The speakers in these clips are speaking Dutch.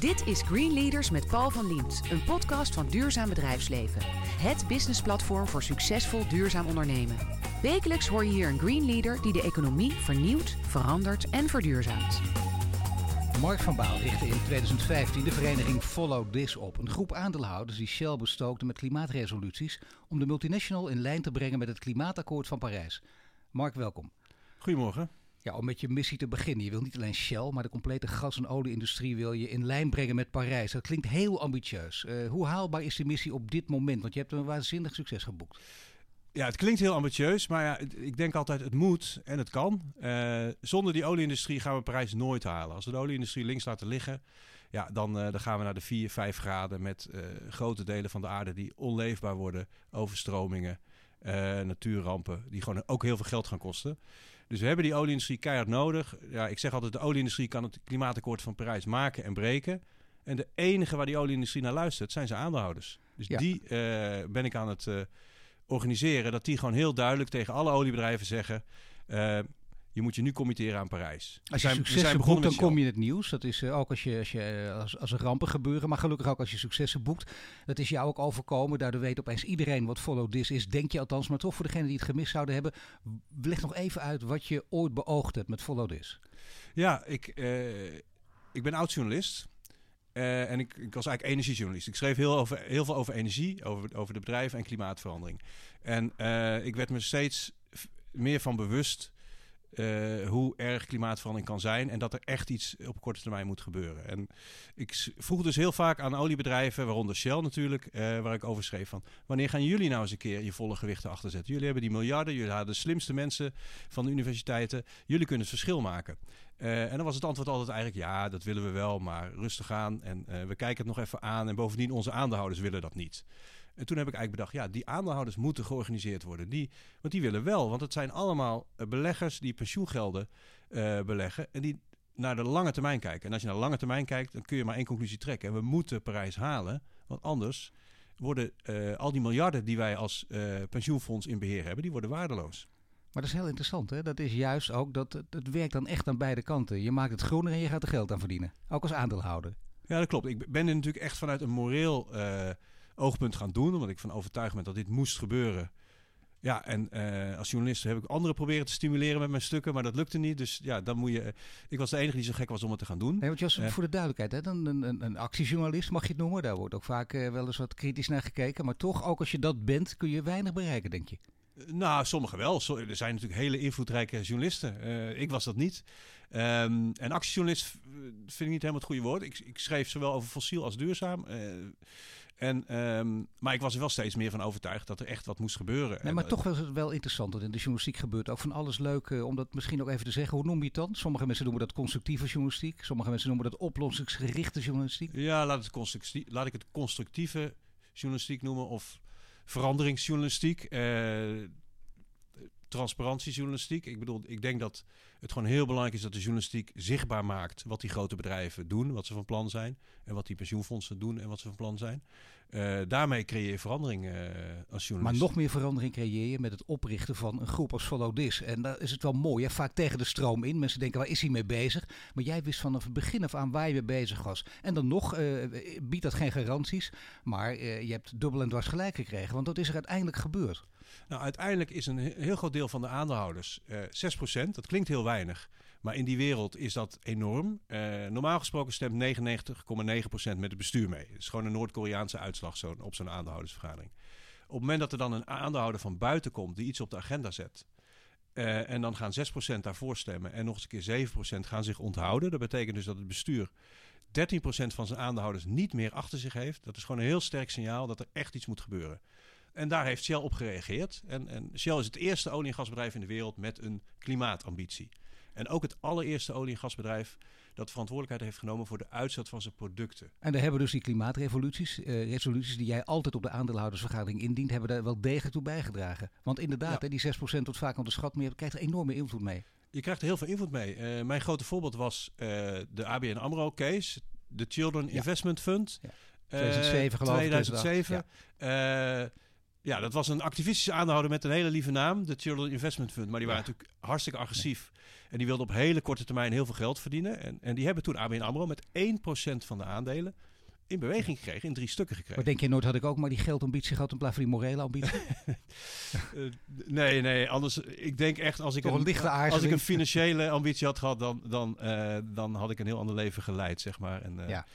Dit is Green Leaders met Paul van Liemt, een podcast van Duurzaam Bedrijfsleven. Het businessplatform voor succesvol duurzaam ondernemen. Wekelijks hoor je hier een Green Leader die de economie vernieuwt, verandert en verduurzaamt. Mark van Baal richtte in 2015 de vereniging Follow This op. Een groep aandeelhouders die Shell bestookte met klimaatresoluties om de multinational in lijn te brengen met het klimaatakkoord van Parijs. Mark, welkom. Goedemorgen. Ja, om met je missie te beginnen. Je wil niet alleen Shell, maar de complete gas- en olieindustrie wil je in lijn brengen met Parijs. Dat klinkt heel ambitieus. Uh, hoe haalbaar is die missie op dit moment? Want je hebt een waanzinnig succes geboekt. Ja, het klinkt heel ambitieus, maar ja, ik denk altijd het moet en het kan. Uh, zonder die olieindustrie gaan we Parijs nooit halen. Als we de olieindustrie links laten liggen, ja, dan, uh, dan gaan we naar de 4, 5 graden met grote delen van de aarde die onleefbaar worden, overstromingen, natuurrampen, die gewoon ook heel veel geld gaan kosten. Dus we hebben die olieindustrie keihard nodig. Ja, ik zeg altijd, de olieindustrie kan het klimaatakkoord van Parijs maken en breken. En de enige waar die olieindustrie naar luistert, zijn zijn aandeelhouders. Dus ja. die ben ik aan het organiseren, dat die gewoon heel duidelijk tegen alle oliebedrijven zeggen. Je moet je nu committeren aan Parijs. Als je zijn, successen boekt, dan kom je in het nieuws. Dat is uh, ook als, je, als, je, als, als er rampen gebeuren. Maar gelukkig ook als je successen boekt. Dat is jou ook overkomen. Daardoor weet opeens iedereen wat Follow This is. Denk je althans. Maar toch voor degenen die het gemist zouden hebben. Leg nog even uit wat je ooit beoogd hebt met Follow This. Ja, ik, uh, ik ben oud-journalist. Uh, en ik, ik, was eigenlijk energiejournalist. Ik schreef heel, over, heel veel over energie, over, over de bedrijven en klimaatverandering. En ik werd me steeds meer van bewust uh, hoe erg klimaatverandering kan zijn en dat er echt iets op korte termijn moet gebeuren. En ik vroeg dus heel vaak aan oliebedrijven, waaronder Shell natuurlijk, uh, waar ik over schreef van wanneer gaan jullie nou eens een keer je volle gewicht erachter zetten? Jullie hebben die miljarden, jullie hadden de slimste mensen van de universiteiten, jullie kunnen het verschil maken. Uh, en dan was het antwoord altijd eigenlijk ja, dat willen we wel, maar rustig aan en we kijken het nog even aan en bovendien onze aandeelhouders willen dat niet. En toen heb ik eigenlijk bedacht, ja, die aandeelhouders moeten georganiseerd worden. Die, want die willen wel, want het zijn allemaal eh, beleggers die pensioengelden uh, beleggen en die naar de lange termijn kijken. En als je naar de lange termijn kijkt, dan kun je maar één conclusie trekken. En we moeten Parijs halen, want anders worden uh, al die miljarden die wij als pensioenfonds in beheer hebben, die worden waardeloos. Maar dat is heel interessant, hè? Dat is juist ook dat het, het werkt dan echt aan beide kanten. Je maakt het groener en je gaat er geld aan verdienen. Ook als aandeelhouder. Ja, dat klopt. Ik ben er natuurlijk echt vanuit een moreel oogpunt gaan doen. Omdat ik van overtuigd ben dat dit moest gebeuren. Ja, en uh, als journalist heb ik anderen proberen te stimuleren met mijn stukken, maar dat lukte niet. Dus ja, dan moet je. Ik was de enige die zo gek was om het te gaan doen. Nee, want Jos, uh, voor de duidelijkheid, hè, dan een, een, een, actiejournalist mag je het noemen. Daar wordt ook vaak wel eens wat kritisch naar gekeken. Maar toch, ook als je dat bent, kun je weinig bereiken, denk je. Nou, sommigen wel. Er zijn natuurlijk hele invloedrijke journalisten. Ik was dat niet. Um, en actiejournalist vind ik niet helemaal het goede woord. Ik, ik schreef zowel over fossiel als duurzaam. En, um, maar ik was er wel steeds meer van overtuigd dat er echt wat moest gebeuren. Nee, maar en, toch was het wel interessant dat in de journalistiek gebeurt ook van alles leuk. Uh, om dat misschien ook even te zeggen. Hoe noem je het dan? Sommige mensen noemen dat constructieve journalistiek. Sommige mensen noemen dat oplossingsgerichte journalistiek. Ja, laat, het laat ik het constructieve journalistiek noemen. Of veranderingsjournalistiek. Uh, transparantiejournalistiek. Ik bedoel, ik denk dat het gewoon heel belangrijk is dat de journalistiek zichtbaar maakt wat die grote bedrijven doen, wat ze van plan zijn. En wat die pensioenfondsen doen en wat ze van plan zijn. Uh, daarmee creëer je verandering uh, als journalist. Maar nog meer verandering creëer je met het oprichten van een groep als Follow This. En daar is het wel mooi, hè? vaak tegen de stroom in. Mensen denken, waar is hij mee bezig? Maar jij wist vanaf het begin af aan waar je mee bezig was. En dan nog uh, biedt dat geen garanties. Maar je hebt dubbel en dwars gelijk gekregen. Want dat is er uiteindelijk gebeurd. Nou, uiteindelijk is een heel groot deel van de aandeelhouders, uh, 6%, dat klinkt heel weinig. Maar in die wereld is dat enorm. Uh, normaal gesproken stemt 99,9% met het bestuur mee. Het is gewoon een Noord-Koreaanse uitslag zo, op zo'n aandeelhoudersvergadering. Op het moment dat er dan een aandeelhouder van buiten komt die iets op de agenda zet. Uh, en dan gaan 6% daarvoor stemmen en nog eens een keer 7% gaan zich onthouden. Dat betekent dus dat het bestuur 13% van zijn aandeelhouders niet meer achter zich heeft. Dat is gewoon een heel sterk signaal dat er echt iets moet gebeuren. En daar heeft Shell op gereageerd. En, en, Shell is het eerste olie- en gasbedrijf in de wereld met een klimaatambitie. En ook het allereerste olie- en gasbedrijf dat verantwoordelijkheid heeft genomen voor de uitzet van zijn producten. En daar hebben dus die klimaatrevoluties, uh, resoluties die jij altijd op de aandeelhoudersvergadering indient, hebben daar wel degelijk toe bijgedragen. Want inderdaad, ja. hè, die 6% wordt vaak onderschat, je krijgt er enorme invloed mee. Je krijgt er heel veel invloed mee. Uh, mijn grote voorbeeld was uh, de ABN AMRO case, de Children ja. Investment Fund. Ja. 2007 geloof ik. 2007. Ja. Ja, dat was een activistische aandeelhouder met een hele lieve naam, de Children Investment Fund. Maar die waren natuurlijk hartstikke agressief. En die wilden op hele korte termijn heel veel geld verdienen. En, en die hebben toen ABN AMRO met 1% van de aandelen in beweging gekregen, in drie stukken gekregen. Maar denk je, nooit had ik ook maar die geldambitie gehad in plaats van die morele ambitie? uh, nee, nee, anders, ik denk echt als ik, een, een als ik een financiële ambitie had gehad, dan, dan, uh, dan had ik een heel ander leven geleid, zeg maar. En, uh, ja.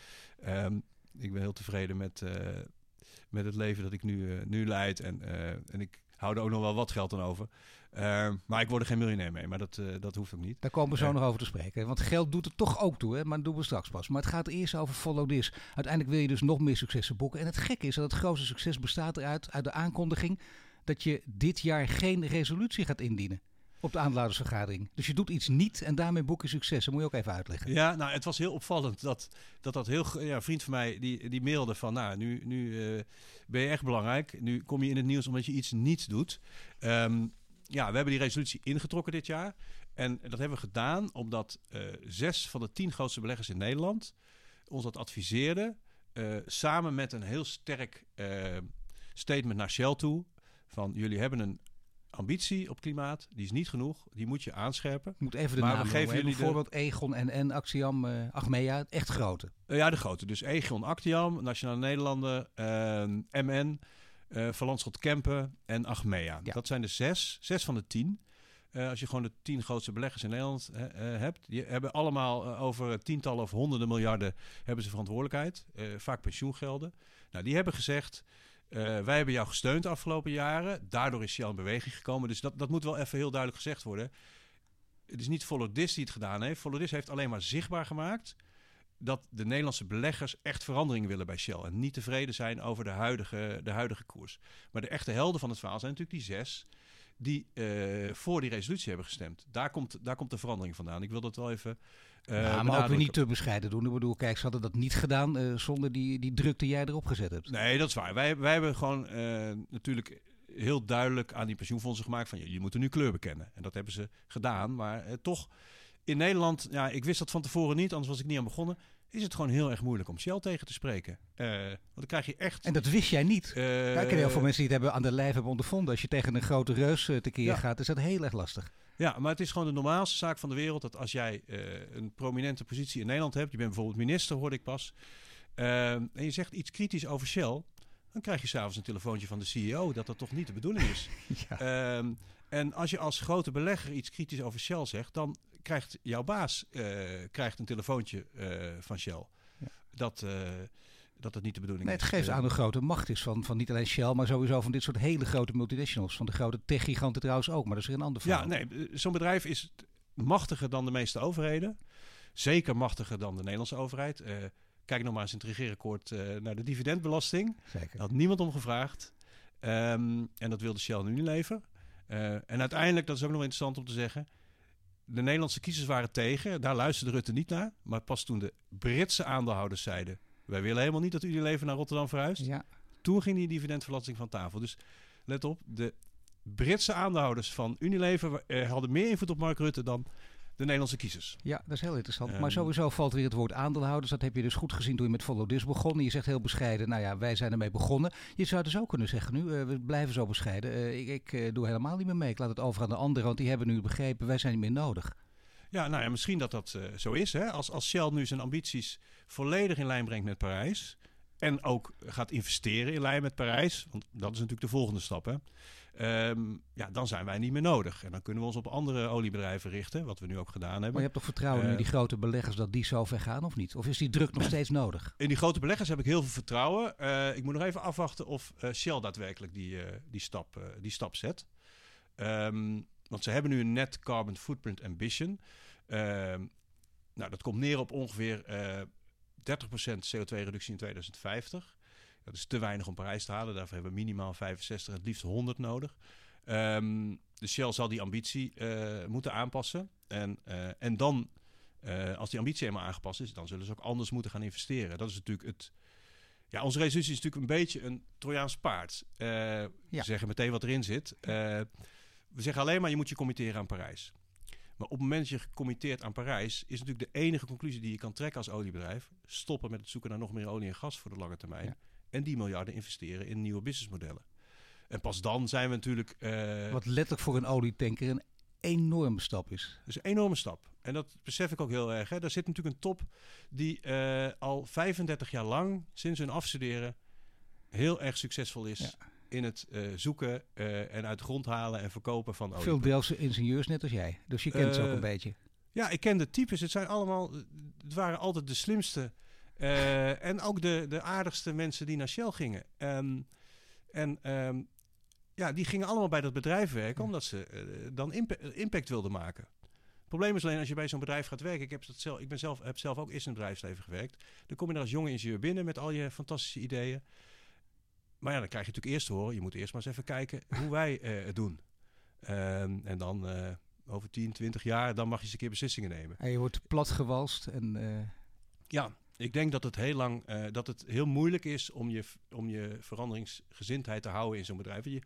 um, ik ben heel tevreden met, met het leven dat ik nu, nu leid. En, en ik hou er ook nog wel wat geld aan over. Uh, maar ik word er geen miljonair mee, maar dat, uh, dat hoeft ook niet. Daar komen we zo uh, nog over te spreken. Want geld doet er toch ook toe, hè? maar dat doen we straks pas. Maar het gaat eerst over follow this. Uiteindelijk wil je dus nog meer successen boeken. En het gekke is dat het grootste succes bestaat eruit uit de aankondiging dat je dit jaar geen resolutie gaat indienen op de aandeelhoudersvergadering. Dus je doet iets niet en daarmee boek je succes. Dat moet je ook even uitleggen. Ja, nou, het was heel opvallend dat dat, dat heel... Ja, een vriend van mij die, die mailde van... Nou, nu, nu uh, ben je echt belangrijk. Nu kom je in het nieuws omdat je iets niet doet. Um, ja, we hebben die resolutie ingetrokken dit jaar. En dat hebben we gedaan omdat uh, zes van de tien grootste beleggers in Nederland ons dat adviseerden. Uh, samen met een heel sterk uh, statement naar Shell toe. Van jullie hebben een ambitie op klimaat, die is niet genoeg, die moet je aanscherpen. Ik moet even de maar naam we geven jullie bijvoorbeeld de... Egon, NN, Axiom, uh, Achmea, echt grote. Ja, de grote. Dus Egon, Actiam, Nationale Nederlanden, MN, uh, Van Kempen en Achmea. Ja. Dat zijn de zes, zes van de tien. Uh, als je gewoon de tien grootste beleggers in Nederland uh, hebt. Die hebben allemaal over tientallen of honderden miljarden hebben ze verantwoordelijkheid. vaak pensioengelden. Nou, die hebben gezegd... wij hebben jou gesteund de afgelopen jaren. Daardoor is Shell in beweging gekomen. Dus dat, dat moet wel even heel duidelijk gezegd worden. Het is niet Follow This die het gedaan heeft. Follow This heeft alleen maar zichtbaar gemaakt dat de Nederlandse beleggers echt verandering willen bij Shell. En niet tevreden zijn over de huidige, de huidige koers. Maar de echte helden van het verhaal zijn natuurlijk die zes die uh, voor die resolutie hebben gestemd. Daar komt, daar komt de verandering vandaan. Ik wil dat wel even. Uh, ja, maar ook weer niet te bescheiden doen. Ik bedoel, kijk, ze hadden dat niet gedaan uh, zonder die, die druk die jij erop gezet hebt. Nee, dat is waar. Wij, wij hebben gewoon natuurlijk heel duidelijk aan die pensioenfondsen gemaakt van jullie moeten nu kleur bekennen. En dat hebben ze gedaan. Maar toch in Nederland, ja, ik wist dat van tevoren niet, anders was ik niet aan begonnen. Is het gewoon heel erg moeilijk om Shell tegen te spreken. Uh, want dan krijg je echt. En dat wist jij niet. Uh, ik ken heel veel mensen die het hebben aan de lijf hebben ondervonden. Als je tegen een grote reus uh, tekeer ja. gaat, is dat heel erg lastig. Ja, maar het is gewoon de normaalste zaak van de wereld dat als jij een prominente positie in Nederland hebt, je bent bijvoorbeeld minister, hoorde ik pas, en je zegt iets kritisch over Shell, dan krijg je s'avonds een telefoontje van de CEO dat dat toch niet de bedoeling is. ja. um, en als je als grote belegger iets kritisch over Shell zegt, dan krijgt jouw baas uh, krijgt een telefoontje uh, van Shell. Ja. Dat, uh, dat het niet de bedoeling nee, is. Het geeft aan de macht is van, van niet alleen Shell, maar sowieso van dit soort hele grote multinationals. Van de grote tech-giganten trouwens ook, maar dat is weer een ander verhaal. Ja, nee, zo'n bedrijf is machtiger dan de meeste overheden. Zeker machtiger dan de Nederlandse overheid. kijk nog maar eens in het regeerakkoord naar de dividendbelasting. Zeker. Daar had niemand om gevraagd. Um, en dat wilde Shell nu leven. Uh, en uiteindelijk, dat is ook nog interessant om te zeggen. De Nederlandse kiezers waren tegen. Daar luisterde Rutte niet naar. Maar pas toen de Britse aandeelhouders zeiden... wij willen helemaal niet dat Unilever naar Rotterdam verhuist. Ja. Toen ging die dividendbelasting van tafel. Dus let op, de Britse aandeelhouders van Unilever... Eh, hadden meer invloed op Mark Rutte dan de Nederlandse kiezers. Ja, dat is heel interessant. Um, maar sowieso valt weer het woord aandeelhouders. Dat heb je dus goed gezien toen je met Follow This begon. Je zegt heel bescheiden, nou ja, wij zijn ermee begonnen. Je zou dus ook kunnen zeggen nu, uh, we blijven zo bescheiden. Uh, ik ik uh, doe helemaal niet meer mee. Ik laat het over aan de anderen, want die hebben nu begrepen, wij zijn niet meer nodig. Ja, nou ja, misschien dat dat zo is. Hè? Als, als Shell nu zijn ambities volledig in lijn brengt met Parijs... en ook gaat investeren in lijn met Parijs... want dat is natuurlijk de volgende stap, hè... Um, ja, dan zijn wij niet meer nodig. En dan kunnen we ons op andere oliebedrijven richten, wat we nu ook gedaan hebben. Maar je hebt toch vertrouwen uh, in die grote beleggers dat die zo ver gaan of niet? Of is die druk nog steeds nodig? In die grote beleggers heb ik heel veel vertrouwen. Uh, ik moet nog even afwachten of uh, Shell daadwerkelijk die, die, stap, die stap zet. Um, want ze hebben nu een net carbon footprint ambition. Um, nou, dat komt neer op ongeveer 30% CO2-reductie in 2050. Dat is te weinig om Parijs te halen. Daarvoor hebben we minimaal 65, het liefst 100 nodig. Um, de Shell zal die ambitie uh, moeten aanpassen. En, uh, en dan, uh, als die ambitie eenmaal aangepast is, dan zullen ze ook anders moeten gaan investeren. Dat is natuurlijk het. Ja, onze resolutie is natuurlijk een beetje een Trojaans paard. Ja. We zeggen meteen wat erin zit. we zeggen alleen maar je moet je committeren aan Parijs. Maar op het moment dat je gecommitteerd aan Parijs, is natuurlijk de enige conclusie die je kan trekken als oliebedrijf: stoppen met het zoeken naar nog meer olie en gas voor de lange termijn. Ja en die miljarden investeren in nieuwe businessmodellen. En pas dan zijn we natuurlijk... eh, Wat letterlijk voor een olietanker een enorme stap is. Is een enorme stap. En dat besef ik ook heel erg. Hè. Daar zit natuurlijk een top die eh, al 35 jaar lang, sinds hun afstuderen, heel erg succesvol is Ja. in het eh, zoeken en uit grond halen en verkopen van olie. Veel Delftse ingenieurs net als jij. Dus je kent ze ook een beetje. Ja, ik ken de types. Het zijn allemaal, het waren altijd de slimste eh, en ook de, de aardigste mensen die naar Shell gingen. Ehm, en ehm, ja, die gingen allemaal bij dat bedrijf werken omdat ze eh, dan impa- impact wilden maken. Het probleem is alleen als je bij zo'n bedrijf gaat werken. Ik, heb dat zelf, ik ben zelf, heb zelf ook eerst in het bedrijfsleven gewerkt. Dan kom je er als jonge ingenieur binnen met al je fantastische ideeën. Maar ja, dan krijg je natuurlijk eerst te horen. Je moet eerst maar eens even kijken hoe wij eh, het doen. Ehm, en dan eh, over 10, 20 jaar, dan mag je eens een keer beslissingen nemen. En je wordt platgewalst en eh, Ja, ik denk dat het heel lang, eh, dat het heel moeilijk is om je, om je veranderingsgezindheid te houden in zo'n bedrijf. Je,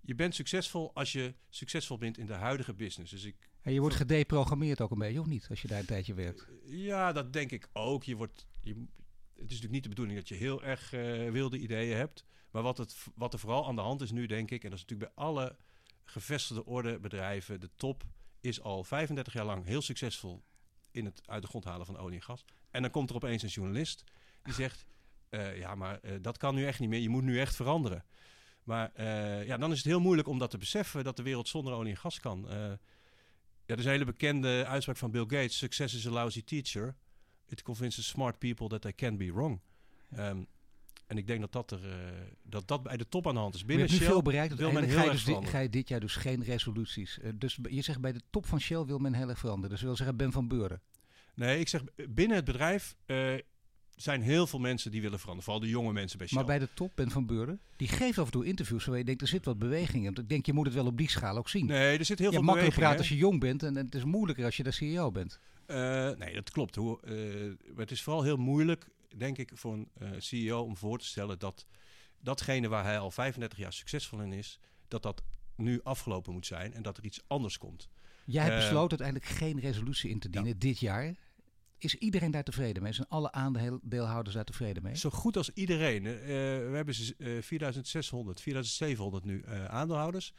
je bent succesvol als je succesvol bent in de huidige business. Dus ik, en je wordt gedeprogrammeerd ook een beetje, of niet? Als je daar een tijdje werkt. ja, dat denk ik ook. Je wordt, je, het is natuurlijk niet de bedoeling dat je heel erg eh, wilde ideeën hebt. Maar wat, het, wat er vooral aan de hand is nu, denk ik, en dat is natuurlijk bij alle gevestigde orde bedrijven, de top is al 35 jaar lang heel succesvol in het uit de grond halen van olie en gas. En dan komt er opeens een journalist die zegt, eh, ja, maar eh, dat kan nu echt niet meer. Je moet nu echt veranderen. Maar eh, ja, dan is het heel moeilijk om dat te beseffen dat de wereld zonder olie en gas kan. Ja, er is een hele bekende uitspraak van Bill Gates: Success is a lousy teacher. It convinces smart people that they can be wrong. Ehm, en ik denk dat dat, er, eh, dat dat bij de top aan de hand is. Je Binnen Shell veel bereikt. wil men heel ga, je erg dus di- ga je dit jaar dus geen resoluties. Eh, dus je zegt bij de top van Shell wil men heel erg veranderen. Dus wil zeggen Ben van Beuren. Nee, ik zeg binnen het bedrijf eh, zijn heel veel mensen die willen veranderen. Vooral de jonge mensen bij Shell. Maar bij de top, Ben van Beuren, die geeft af en toe interviews waar je denkt, er zit wat beweging in. Want ik denk, je moet het wel op die schaal ook zien. Nee, er zit heel je veel hebt makkelijk beweging, praten als je jong bent en, en het is moeilijker als je de CEO bent. Eh, nee, dat klopt. Hoe, eh, het is vooral heel moeilijk, denk ik, voor een eh, CEO om voor te stellen dat datgene waar hij al 35 jaar succesvol in is, dat dat nu afgelopen moet zijn en dat er iets anders komt. Jij hebt Eh, besloten uiteindelijk geen resolutie in te dienen dit jaar. Is iedereen daar tevreden mee? Zijn alle aandeelhouders daar tevreden mee? Zo goed als iedereen. Eh, we hebben z- eh, 4600, 4700 nu aandeelhouders.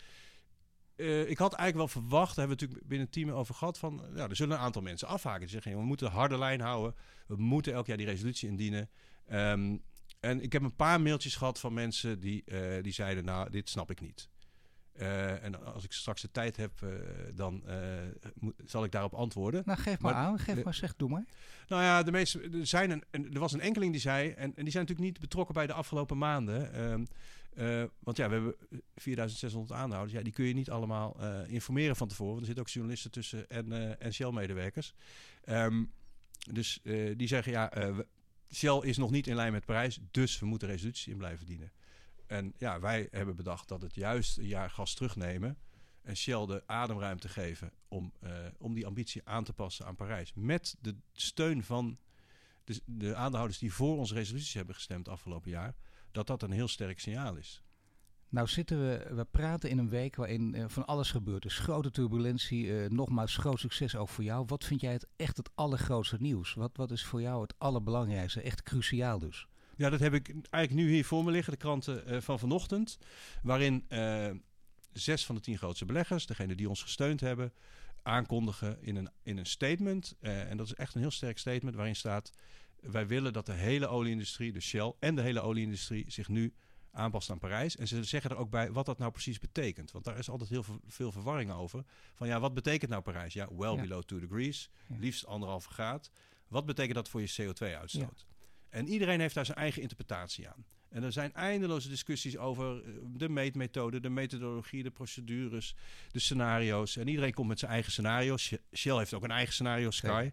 Eh, ik had eigenlijk wel verwacht, daar hebben we natuurlijk binnen het team over gehad, van ja, er zullen een aantal mensen afhaken. Die zeggen, we moeten een harde lijn houden. We moeten elk jaar die resolutie indienen. Ehm, en ik heb een paar mailtjes gehad van mensen die, eh, die zeiden, nou, dit snap ik niet. Eh, en als ik straks de tijd heb, dan zal ik daarop antwoorden. Nou, geef maar, Maar aan. Geef de- maar, zeg, doe maar. Nou ja, de meeste, er, zijn een, een- er was een enkeling die zei, en, en die zijn natuurlijk niet betrokken bij de afgelopen maanden. Eh, want ja, we hebben 4600 aanhouders. Ja, die kun je niet allemaal eh, informeren van tevoren. Want er zitten ook journalisten tussen en, eh, en Shell-medewerkers. Ehm, dus eh, die zeggen, ja, eh, Shell is nog niet in lijn met Parijs, dus we moeten resolutie in blijven dienen. En ja, wij hebben bedacht dat het juist een jaar gas terugnemen en Shell de ademruimte geven om, eh, om die ambitie aan te passen aan Parijs. Met de steun van de, de aandeelhouders die voor onze resoluties hebben gestemd afgelopen jaar, dat dat een heel sterk signaal is. Nou zitten we, we praten in een week waarin eh, van alles gebeurt. Dus grote turbulentie, eh, nogmaals groot succes ook voor jou. Wat vind jij het echt het allergrootste nieuws? Wat, wat is voor jou het allerbelangrijkste, echt cruciaal dus? Ja, dat heb ik eigenlijk nu hier voor me liggen, de kranten eh, van vanochtend. Waarin zes van de tien grootste beleggers, degene die ons gesteund hebben, aankondigen in een, in een statement. en dat is echt een heel sterk statement waarin staat... wij willen dat de hele olieindustrie, de Shell en de hele olieindustrie... zich nu aanpast aan Parijs. En ze zeggen er ook bij wat dat nou precies betekent. Want daar is altijd heel veel, verwarring over. Van ja, wat betekent nou Parijs? Ja, well Ja. below 2 degrees, Ja. liefst anderhalve graad. Wat betekent dat voor je CO2-uitstoot? En iedereen heeft daar zijn eigen interpretatie aan. En er zijn eindeloze discussies over eh, de meetmethode, de methodologie, de procedures, de scenario's. En iedereen komt met zijn eigen scenario's. Sh- Shell heeft ook een eigen scenario, Sky.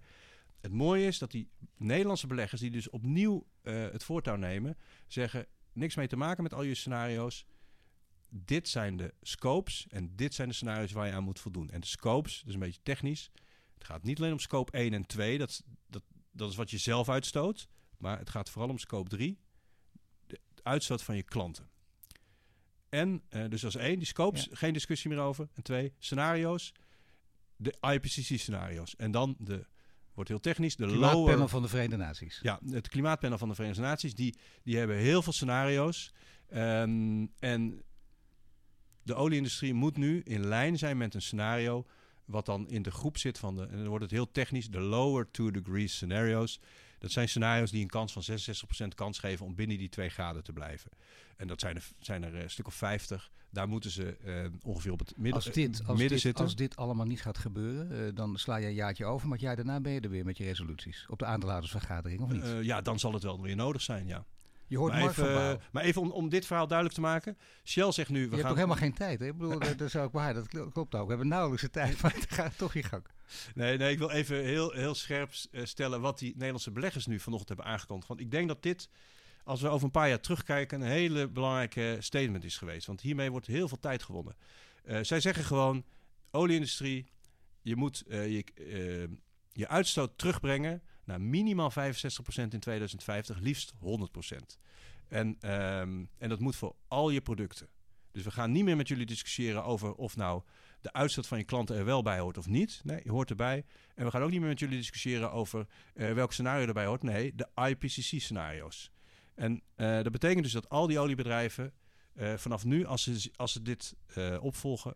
Het mooie is dat die Nederlandse beleggers, die dus opnieuw eh, het voortouw nemen, zeggen: niks mee te maken met al je scenario's. Dit zijn de scopes en dit zijn de scenario's waar je aan moet voldoen. En de scopes, dat is een beetje technisch. Het gaat niet alleen om scope 1 en 2, dat, is- dat, dat is wat je zelf uitstoot. Maar het gaat vooral om scope 3, de uitstoot van je klanten. En, eh, dus is één, die scopes, geen discussie meer over. En twee, scenario's, de IPCC-scenario's. En dan de, wordt heel technisch, de Klimaatpanel lower... van de Verenigde Naties. Ja, het klimaatpanel van de Verenigde Naties, die, die hebben heel veel scenario's. Ehm, en de olieindustrie moet nu in lijn zijn met een scenario wat dan in de groep zit van de, en dan wordt het heel technisch, de lower two degrees scenario's. Dat zijn scenario's die een kans van 66% kans geven om binnen die 2 graden te blijven. En dat zijn er, zijn er een stuk of 50. Daar moeten ze uh, ongeveer op het midden, als dit, als midden dit, zitten. Als dit allemaal niet gaat gebeuren, uh, dan sla je een jaartje over. Maar jij daarna ben je er weer met je resoluties. Op de aandeelhoudersvergadering, of niet? Uh, ja, dan zal het wel weer nodig zijn, ja. Je hoort maar Mark even, van maar even om, om dit verhaal duidelijk te maken. Shell zegt nu... We je gaan... hebt ook helemaal geen tijd. Hè? Ik bedoel, dat, dat zou ik waar. Dat klopt ook. We hebben nauwelijks de tijd, maar het gaat toch in gang. Nee, nee, ik wil even heel, heel scherp stellen wat die Nederlandse beleggers nu vanochtend hebben aangekondigd. Want ik denk dat dit, als we over een paar jaar terugkijken, een hele belangrijke statement is geweest. Want hiermee wordt heel veel tijd gewonnen. Uh, zij zeggen gewoon, olieindustrie, je moet uh, je, uh, je uitstoot terugbrengen naar minimaal 65% in 2050, liefst 100%. En, um, en dat moet voor al je producten. Dus we gaan niet meer met jullie discussiëren over of nou de uitstoot van je klanten er wel bij hoort of niet. Nee, je hoort erbij. En we gaan ook niet meer met jullie discussiëren over uh, welk scenario erbij hoort. Nee, de IPCC-scenario's. En uh, dat betekent dus dat al die oliebedrijven uh, vanaf nu, als ze, als ze dit opvolgen,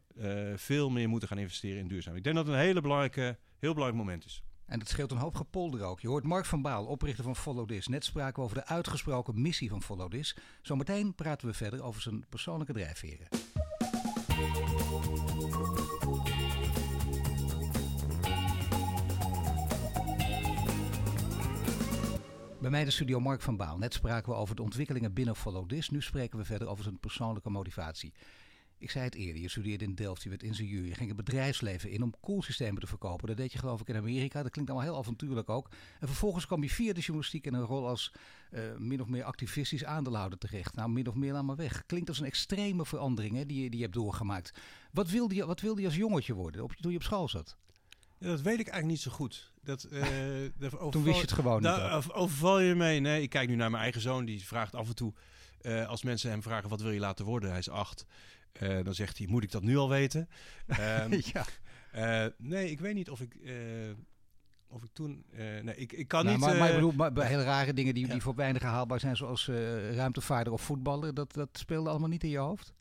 veel meer moeten gaan investeren in duurzaam. Ik denk dat het een hele belangrijke, heel belangrijk moment is. En dat scheelt een hoop gepolder ook. Je hoort Mark van Baal, oprichter van Follow This. Net spraken we over de uitgesproken missie van Follow This. Zometeen praten we verder over zijn persoonlijke drijfveren. Bij mij de studio Mark van Baal. Net spraken we over de ontwikkelingen binnen Follow This. Nu spreken we verder over zijn persoonlijke motivatie. Ik zei het eerder, je studeerde in Delft, je werd ingenieur. Je ging het bedrijfsleven in om koelsystemen te verkopen. Dat deed je geloof ik in Amerika. Dat klinkt allemaal heel avontuurlijk ook. En vervolgens kwam je via de journalistiek in een rol als uh, min of meer activistisch aandeelhouder terecht. Nou, min of meer laat maar weg. Klinkt als een extreme verandering hè, die, je, die je hebt doorgemaakt. Wat wilde je, wat wilde je als jongetje worden op, toen je op school zat? Ja, dat weet ik eigenlijk niet zo goed. Dat, uh, overval, Toen wist je het gewoon daar, niet. Overval je mee? Nee, ik kijk nu naar mijn eigen zoon. Die vraagt af en toe, uh, als mensen hem vragen wat wil je laten worden, hij is acht. Uh, dan zegt hij, moet ik dat nu al weten? Um, ja. uh, nee, ik weet niet of ik, uh, of ik toen... nee, ik, ik kan nou, niet... Maar, maar ik bedoel, maar bij hele rare dingen die, ja. die voor weinig haalbaar zijn, zoals ruimtevaarder of voetballer, dat, dat speelde allemaal niet in je hoofd?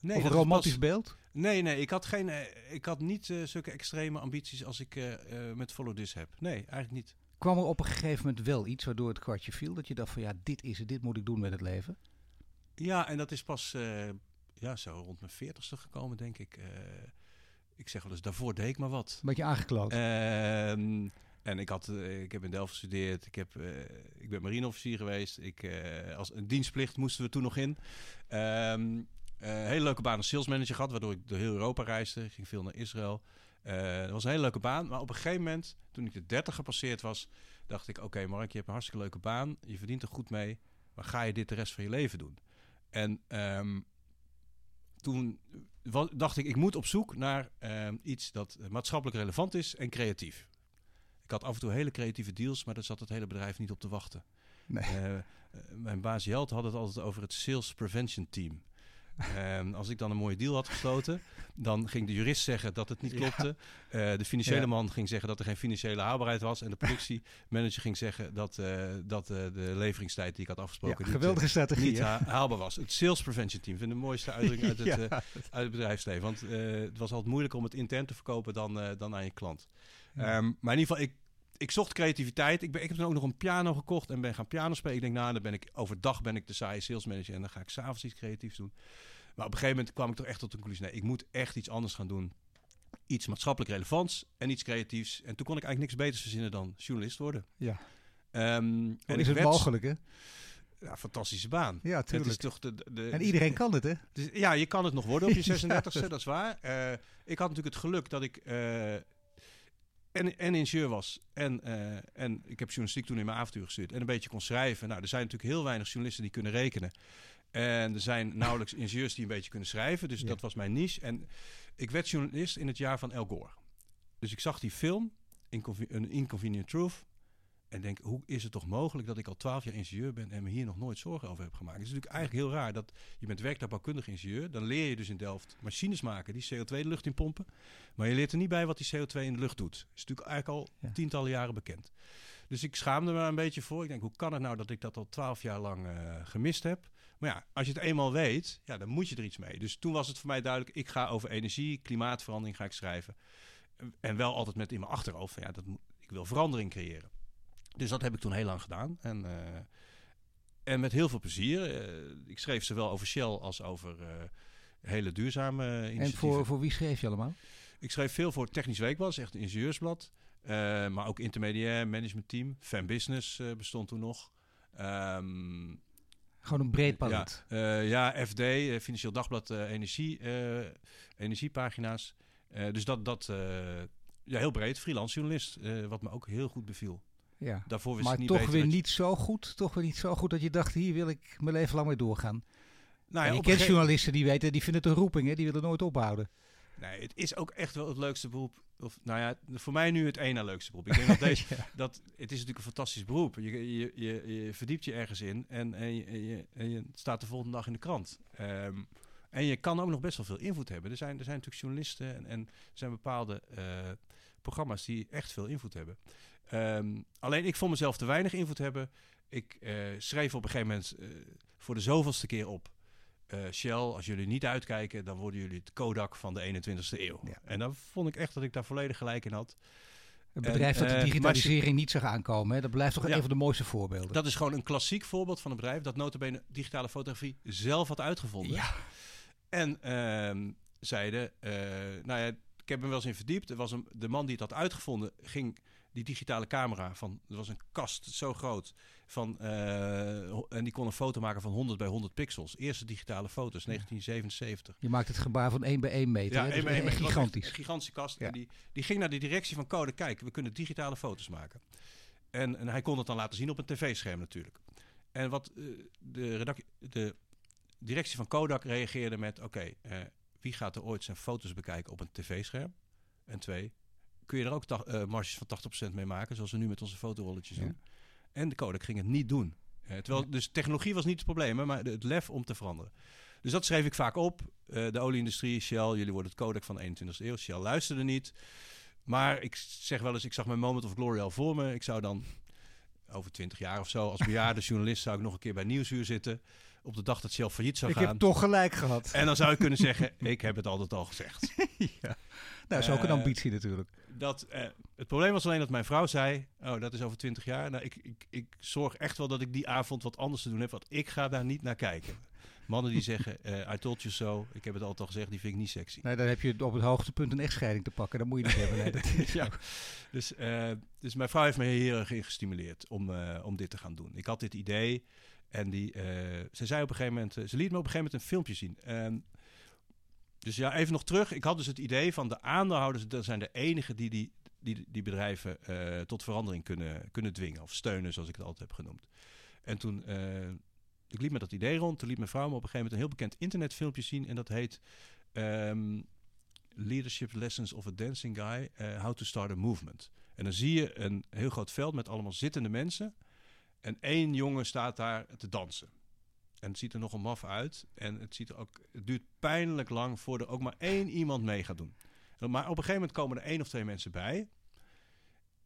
Nee, of een romantisch pas, beeld? Nee, nee, ik had, geen, ik had niet zulke extreme ambities als ik met Follow This heb. Nee, eigenlijk niet. Kwam er op een gegeven moment wel iets waardoor het kwartje viel? Dat je dacht van ja, dit is het, dit moet ik doen met het leven? Ja, en dat is pas ja, zo rond mijn veertigste gekomen, denk ik. Uh, ik zeg wel eens, daarvoor deed ik maar wat. Een beetje aangekloot. Uh, en ik, had, uh, ik heb in Delft gestudeerd. Ik, heb, ik ben marineofficier geweest. Ik, als een dienstplicht moesten we toen nog in. Um, hele leuke baan als salesmanager gehad, waardoor ik door heel Europa reisde. Ik ging veel naar Israël. dat was een hele leuke baan. Maar op een gegeven moment, toen ik de 30 gepasseerd was, dacht ik: Oké, okay, Mark, je hebt een hartstikke leuke baan. Je verdient er goed mee. Maar ga je dit de rest van je leven doen? En um, toen dacht ik, ik moet op zoek naar uh, iets dat maatschappelijk relevant is en creatief. Ik had af en toe hele creatieve deals, maar daar zat het hele bedrijf niet op te wachten. Nee. Uh, mijn baas Jelt had het altijd over het Sales Prevention Team. Um, als ik dan een mooie deal had gesloten, dan ging de jurist zeggen dat het niet klopte. Ja. Uh, de financiële ja. man ging zeggen dat er geen financiële haalbaarheid was. En de productiemanager ging zeggen dat, uh, dat uh, de leveringstijd die ik had afgesproken ja, geweldige niet, strategie, niet haalbaar was. Het Sales Prevention Team vind ik de mooiste uitdrukking uit het, uit het bedrijfsleven. Want het was altijd moeilijker om het intern te verkopen dan, dan aan je klant. Um, maar in ieder geval, ik, ik zocht creativiteit. Ik, ben, ik heb dan ook nog een piano gekocht en ben gaan piano spelen. Ik denk, nou, dan ben ik overdag ben ik de saaie salesmanager en dan ga ik s'avonds iets creatiefs doen. Maar op een gegeven moment kwam ik toch echt tot de conclusie: nee, ik moet echt iets anders gaan doen. Iets maatschappelijk relevants en iets creatiefs. En toen kon ik eigenlijk niks beters verzinnen dan journalist worden. Ja. Um, en is het werd, mogelijk, hè? Ja, fantastische baan. Ja, tuurlijk. Het is toch de, de, en iedereen kan het, hè? Dus, ja, je kan het nog worden op je 36e, ja. dat is waar. Uh, ik had natuurlijk het geluk dat ik uh, en, en ingenieur was. En, uh, en ik heb journalistiek toen in mijn avontuur gestuurd. En een beetje kon schrijven. Nou, er zijn natuurlijk heel weinig journalisten die kunnen rekenen. En er zijn nauwelijks ingenieurs die een beetje kunnen schrijven. Dus ja. dat was mijn niche. En ik werd journalist in het jaar van El Gore. Dus ik zag die film, Inconven Een Inconvenient Truth. En denk, hoe is het toch mogelijk dat ik al twaalf jaar ingenieur ben en me hier nog nooit zorgen over heb gemaakt? Het is natuurlijk eigenlijk heel raar dat je bent werktuigbouwkundig ingenieur. Dan leer je dus in Delft machines maken die CO2 de lucht in pompen. Maar je leert er niet bij wat die CO2 in de lucht doet. Dat is natuurlijk eigenlijk al ja. tientallen jaren bekend. Dus ik schaamde me een beetje voor. Ik denk, hoe kan het nou dat ik dat al twaalf jaar lang uh, gemist heb? Maar ja, als je het eenmaal weet, ja, dan moet je er iets mee. Dus toen was het voor mij duidelijk, ik ga over energie, klimaatverandering ga ik schrijven. En wel altijd met in mijn achterhoofd van ja, dat, ik wil verandering creëren. Dus dat heb ik toen heel lang gedaan. En, uh, en met heel veel plezier. Uh, ik schreef zowel over Shell als over uh, hele duurzame initiatieven. En voor, voor wie schreef je allemaal? Ik schreef veel voor Technisch Weekblad, echt een ingenieursblad. maar ook intermediair, managementteam. Fan Business bestond toen nog. Um, gewoon een breed palet. Ja, uh, ja FD, Financieel Dagblad, uh, energie, energiepagina's. dus dat, dat ja, heel breed, freelance journalist, wat me ook heel goed beviel. Ja. Daarvoor wist maar niet toch weer niet zo goed. Toch weer niet zo goed dat je dacht, hier wil ik mijn leven lang mee doorgaan. Nou ja, je kent journalisten die weten, die vinden het een roeping, hè? die willen nooit ophouden. Nee, het is ook echt wel het leukste beroep. Of, nou ja, voor mij nu het ene leukste beroep. Ik denk dat deze, dat, het is natuurlijk een fantastisch beroep. Je, je, je, je verdiept je ergens in en, en, je, en, je, staat de volgende dag in de krant. Um, en je kan ook nog best wel veel invloed hebben. Er zijn, er zijn natuurlijk journalisten en, en er zijn bepaalde uh, programma's die echt veel invloed hebben. Um, alleen ik vond mezelf te weinig invloed hebben. Ik uh, schreef op een gegeven moment uh, voor de zoveelste keer op. Uh, Shell, als jullie niet uitkijken, dan worden jullie het Kodak van de 21ste eeuw. Ja. En dan vond ik echt dat ik daar volledig gelijk in had. Een bedrijf en, dat de digitalisering niet zag aankomen, hè? dat blijft toch ja, een van de mooiste voorbeelden. Dat is gewoon een klassiek voorbeeld van een bedrijf dat notabene digitale fotografie zelf had uitgevonden. Ja. En uh, zeiden, uh, nou ja, ik heb me wel eens in verdiept. Er was een, de man die het had uitgevonden, ging die digitale camera van, er was een kast zo groot van, uh, en die kon een foto maken van 100 bij 100 pixels. Eerste digitale foto's, 1977. Je maakt het gebaar van 1 bij 1 meter. Ja, 1 bij 1 meter. Gigantisch. Een gigantische kast. Ja. En die, die ging naar de directie van Code, kijk, we kunnen digitale foto's maken. En, en hij kon het dan laten zien op een tv-scherm natuurlijk. En wat uh, de, de directie van Kodak reageerde met, oké, okay, uh, wie gaat er ooit zijn foto's bekijken op een tv-scherm? En twee, kun je er ook uh, marges van 80% mee maken, zoals we nu met onze fotorolletjes ja. En de Kodak ging het niet doen. Uh, terwijl. Dus technologie was niet het probleem, maar het lef om te veranderen. Dus dat schreef ik vaak op. Uh, de olieindustrie, Shell, jullie worden het Kodak van de 21ste eeuw. Shell luisterde niet. Maar ik zeg wel eens, ik zag mijn moment of glory al voor me. Ik zou dan over 20 jaar of zo, als bejaarde journalist, zou ik nog een keer bij Nieuwsuur zitten. Op de dag dat Shell failliet zou ik gaan. Ik heb toch gelijk gehad. En dan zou ik kunnen zeggen, ik heb het altijd al gezegd. ja. Nou, dat is ook een ambitie natuurlijk. Dat, uh, het probleem was alleen dat mijn vrouw zei, oh, dat is over 20 jaar. Nou, ik, ik, ik zorg echt wel dat ik die avond wat anders te doen heb, want ik ga daar niet naar kijken. Mannen die zeggen, uh, I told you so, ik heb het altijd al gezegd, die vind ik niet sexy. Nee, dan heb je op het hoogtepunt een echtscheiding te pakken. Dat moet je niet hebben. Nee, dat is ja. dus, uh, dus mijn vrouw heeft me heel erg in gestimuleerd om, uh, om dit te gaan doen. Ik had dit idee en die, ze zei op een gegeven moment, ze liet me op een gegeven moment een filmpje zien. En, dus ja, even nog terug. Ik had dus het idee van de aandeelhouders, dat zijn de enigen die die, die, die bedrijven uh, tot verandering kunnen, kunnen dwingen. Of steunen, zoals ik het altijd heb genoemd. En toen, uh, ik liep met dat idee rond. Toen liet mijn vrouw me op een gegeven moment een heel bekend internetfilmpje zien. En dat heet um, Leadership Lessons of a Dancing Guy, How to Start a Movement. En dan zie je een heel groot veld met allemaal zittende mensen. En één jongen staat daar te dansen. En het ziet er nogal maf uit. En het, ziet er ook, het duurt pijnlijk lang voordat ook maar één iemand mee gaat doen. Maar op een gegeven moment komen er één of twee mensen bij.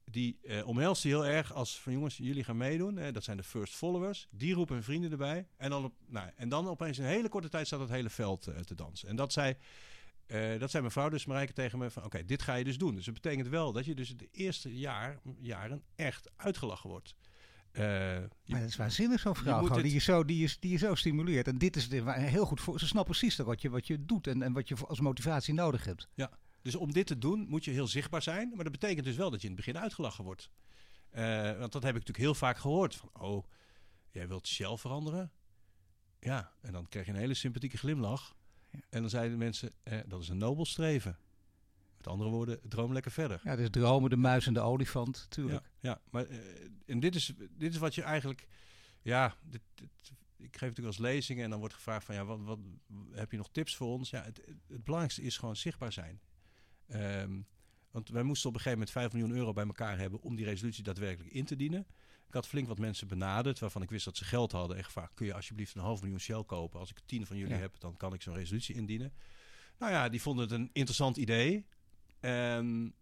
Die eh, omhelzen heel erg als van jongens, jullie gaan meedoen. Eh, dat zijn de first followers. Die roepen hun vrienden erbij. En dan, op, nou, en dan opeens in een hele korte tijd staat het hele veld uh, te dansen. En dat zei, uh, dat zei mevrouw dus Marijke tegen me van oké, dit ga je dus doen. Dus dat betekent wel dat je dus de eerste jaar, jaren echt uitgelachen wordt. Uh, je, maar dat is waanzinnig zo'n vrouw, gewoon, die, je zo, die, je, die je zo stimuleert. En dit is de, heel goed voor. Ze snappen precies wat je, wat je doet en, en wat je als motivatie nodig hebt. Ja, dus om dit te doen moet je heel zichtbaar zijn. Maar dat betekent dus wel dat je in het begin uitgelachen wordt. Uh, want dat heb ik natuurlijk heel vaak gehoord. Van, oh, jij wilt Shell veranderen? Ja, en dan krijg je een hele sympathieke glimlach. Ja. En dan zeiden de mensen, eh, dat is een nobel streven. Met andere woorden, droom lekker verder. Ja, dus dromen, de muis en de olifant, natuurlijk. Ja, ja maar uh, en dit is, dit is wat je eigenlijk... Ja, dit, dit, ik geef natuurlijk als lezingen en dan wordt gevraagd van... ja, wat, wat heb je nog tips voor ons? Ja, het, het belangrijkste is gewoon zichtbaar zijn. Um, want wij moesten op een gegeven moment 5 miljoen euro bij elkaar hebben... om die resolutie daadwerkelijk in te dienen. Ik had flink wat mensen benaderd waarvan ik wist dat ze geld hadden. En gevraagd, kun je alsjeblieft een half miljoen Shell kopen? Als ik tien van jullie ja. heb, dan kan ik zo'n resolutie indienen. Nou ja, die vonden het een interessant idee. En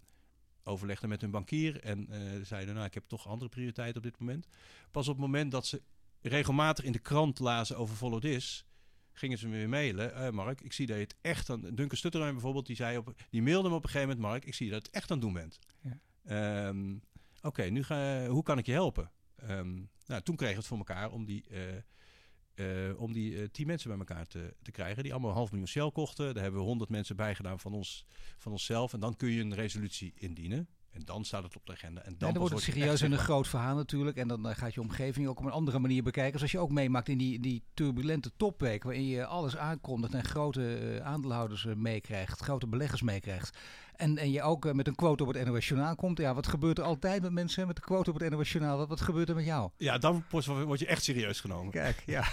overlegden met hun bankier en uh, zeiden, nou, ik heb toch andere prioriteiten op dit moment. Pas op het moment dat ze regelmatig in de krant lazen over Follow This, gingen ze me weer mailen. Eh, Mark, ik zie dat je het echt aan... Duncan Stutterheim bijvoorbeeld, die, zei op, die mailde me op een gegeven moment... Mark, ik zie dat je het echt aan het doen bent. Ja. Ehm, Oké, nu ga, hoe kan ik je helpen? Ehm, nou, toen kregen we het voor elkaar om die, eh, eh, om die eh, tien mensen bij elkaar te, te krijgen. Die allemaal een half miljoen Shell kochten. Daar hebben we honderd mensen bijgedaan van, ons, van onszelf. En dan kun je een resolutie indienen. En dan staat het op de agenda. En dan, wordt het serieus en een groot verhaal natuurlijk. En dan eh, gaat je omgeving ook op een andere manier bekijken. Dus als je ook meemaakt in die, die turbulente topweek... waarin je alles aankondigt en grote eh, aandeelhouders eh, meekrijgt... grote beleggers meekrijgt... En, en je ook met een quote op het NOS Journaal komt. Ja, wat gebeurt er altijd met mensen met een quote op het NOS Journaal? Wat, wat gebeurt er met jou? Ja, dan word word je echt serieus genomen. Kijk, ja.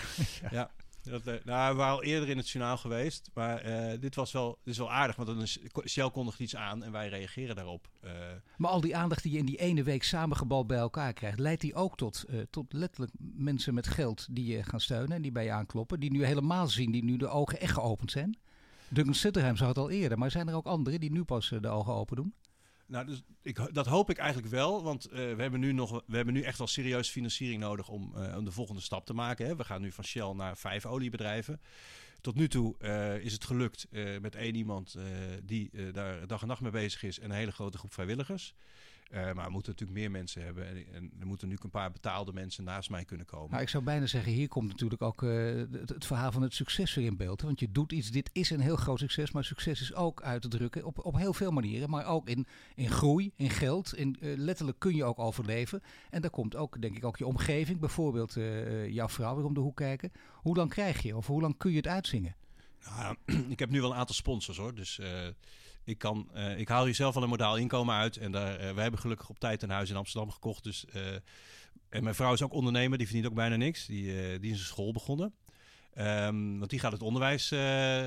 Ja. Dat, eh, nou, we waren al eerder in het journaal geweest, maar eh, dit was wel, dit is wel aardig, want dan is, Shell kondigt iets aan en wij reageren daarop. Eh, Maar al die aandacht die je in die ene week samengebald bij elkaar krijgt, leidt die ook tot, tot letterlijk mensen met geld die je gaan steunen en die bij je aankloppen, die nu helemaal zien, die nu de ogen echt geopend zijn? Duncan Sitterheim zag het al eerder, maar zijn er ook anderen die nu pas de ogen open doen? Nou, dus ik, dat hoop ik eigenlijk wel, want eh, we, hebben nu nog, we hebben nu echt wel serieus financiering nodig om, eh, om de volgende stap te maken. Hè. We gaan nu van Shell naar vijf oliebedrijven. Tot nu toe eh, is het gelukt met één iemand die daar dag en nacht mee bezig is en een hele grote groep vrijwilligers. Eh, maar we moeten natuurlijk meer mensen hebben en, en er moeten nu een paar betaalde mensen naast mij kunnen komen. Nou, ik zou bijna zeggen, hier komt natuurlijk ook eh, het, het verhaal van het succes weer in beeld. hè. Want je doet iets, dit is een heel groot succes, maar succes is ook uit te drukken op, op heel veel manieren. Maar ook in, in groei, in geld, in, eh, letterlijk kun je ook overleven. En daar komt ook, denk ik, ook je omgeving, bijvoorbeeld jouw vrouw weer om de hoek kijken. Hoe lang krijg je of hoe lang kun je het uitzingen? Nou, ik heb nu wel een aantal sponsors hoor. Dus ik, kan, eh, ik haal hier zelf al een modaal inkomen uit. En daar, eh, hebben gelukkig op tijd een huis in Amsterdam gekocht. Dus, eh, en mijn vrouw is ook ondernemer, die verdient ook bijna niks. Die, die is een school begonnen. Ehm, want die gaat het onderwijs eh,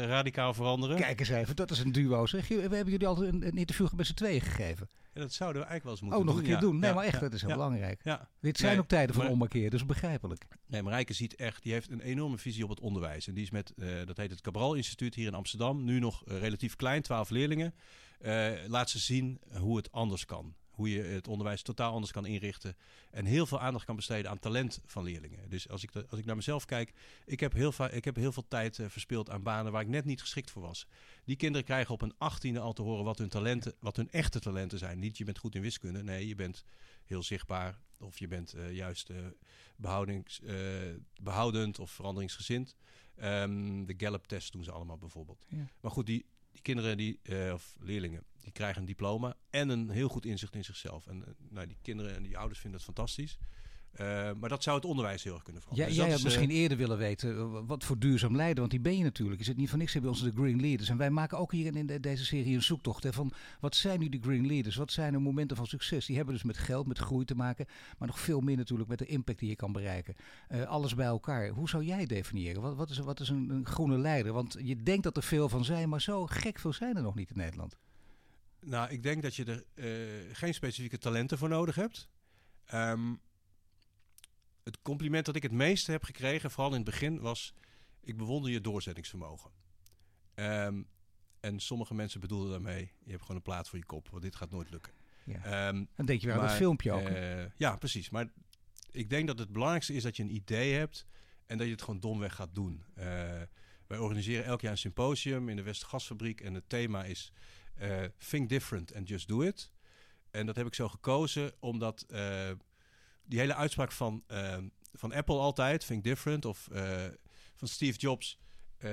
radicaal veranderen. Kijk eens even, dat is een duo zeg. We hebben jullie altijd een, een interview met z'n tweeën gegeven. En dat zouden we eigenlijk wel eens moeten Oh, nog doen. een keer ja. doen. Nee, Ja, maar echt, dat is heel belangrijk. Dit zijn Nee, ook tijden van maar- ommekeer, dus begrijpelijk. Nee, Marijke ziet echt, die heeft een enorme visie op het onderwijs. En die is met, eh, dat heet het Cabral Instituut hier in Amsterdam, nu nog eh, relatief klein, 12 leerlingen. Laat ze zien hoe het anders kan. Hoe je het onderwijs totaal anders kan inrichten. En heel veel aandacht kan besteden aan talent van leerlingen. Dus als ik, als ik naar mezelf kijk, ik heb heel, ik heb heel veel tijd eh, verspild aan banen waar ik net niet geschikt voor was. Die kinderen krijgen op een achttiende al te horen wat hun talenten, wat hun echte talenten zijn. Niet je bent goed in wiskunde, nee, je bent heel zichtbaar. Of je bent eh, juist eh, behoudings, eh, behoudend of veranderingsgezind. Ehm, de Gallup-test doen ze allemaal bijvoorbeeld. Ja. Maar goed, die, die kinderen die, eh, of leerlingen, die krijgen een diploma en een heel goed inzicht in zichzelf. En eh, nou, die kinderen en die ouders vinden dat fantastisch. Eh, maar dat zou het onderwijs heel erg kunnen Ja, veranderen. jij Dus had dat is, eh, misschien eerder willen weten eh, wat voor duurzaam leiden, want die ben je natuurlijk. Je zit niet van niks bij ons de Green Leaders. En wij maken ook hier in de- deze serie een zoektocht hè, van wat zijn nu die Green Leaders? Wat zijn de momenten van succes? Die hebben dus met geld, met groei te maken, maar nog veel meer natuurlijk met de impact die je kan bereiken. Alles bij elkaar. Hoe zou jij definiëren? Wat, wat is, wat is een, een groene leider? Want je denkt dat er veel van zijn, maar zo gek veel zijn er nog niet in Nederland. Nou, ik denk dat je er geen specifieke talenten voor nodig hebt. Ehm, het compliment dat ik het meeste heb gekregen, vooral in het begin, was: ik bewonder je doorzettingsvermogen. Ehm, en sommige mensen bedoelden daarmee: je hebt gewoon een plaat voor je kop, want dit gaat nooit lukken. Ja. Ehm, Dan denk je weer aan dat filmpje ook. eh, ja, precies. Maar ik denk dat het belangrijkste is dat je een idee hebt en dat je het gewoon domweg gaat doen. Eh, wij organiseren elk jaar een symposium in de Westergasfabriek en het thema is eh, Think Different and Just Do It. En dat heb ik zo gekozen omdat die hele uitspraak van, eh, van Apple altijd, Think Different, of eh, van Steve Jobs, eh,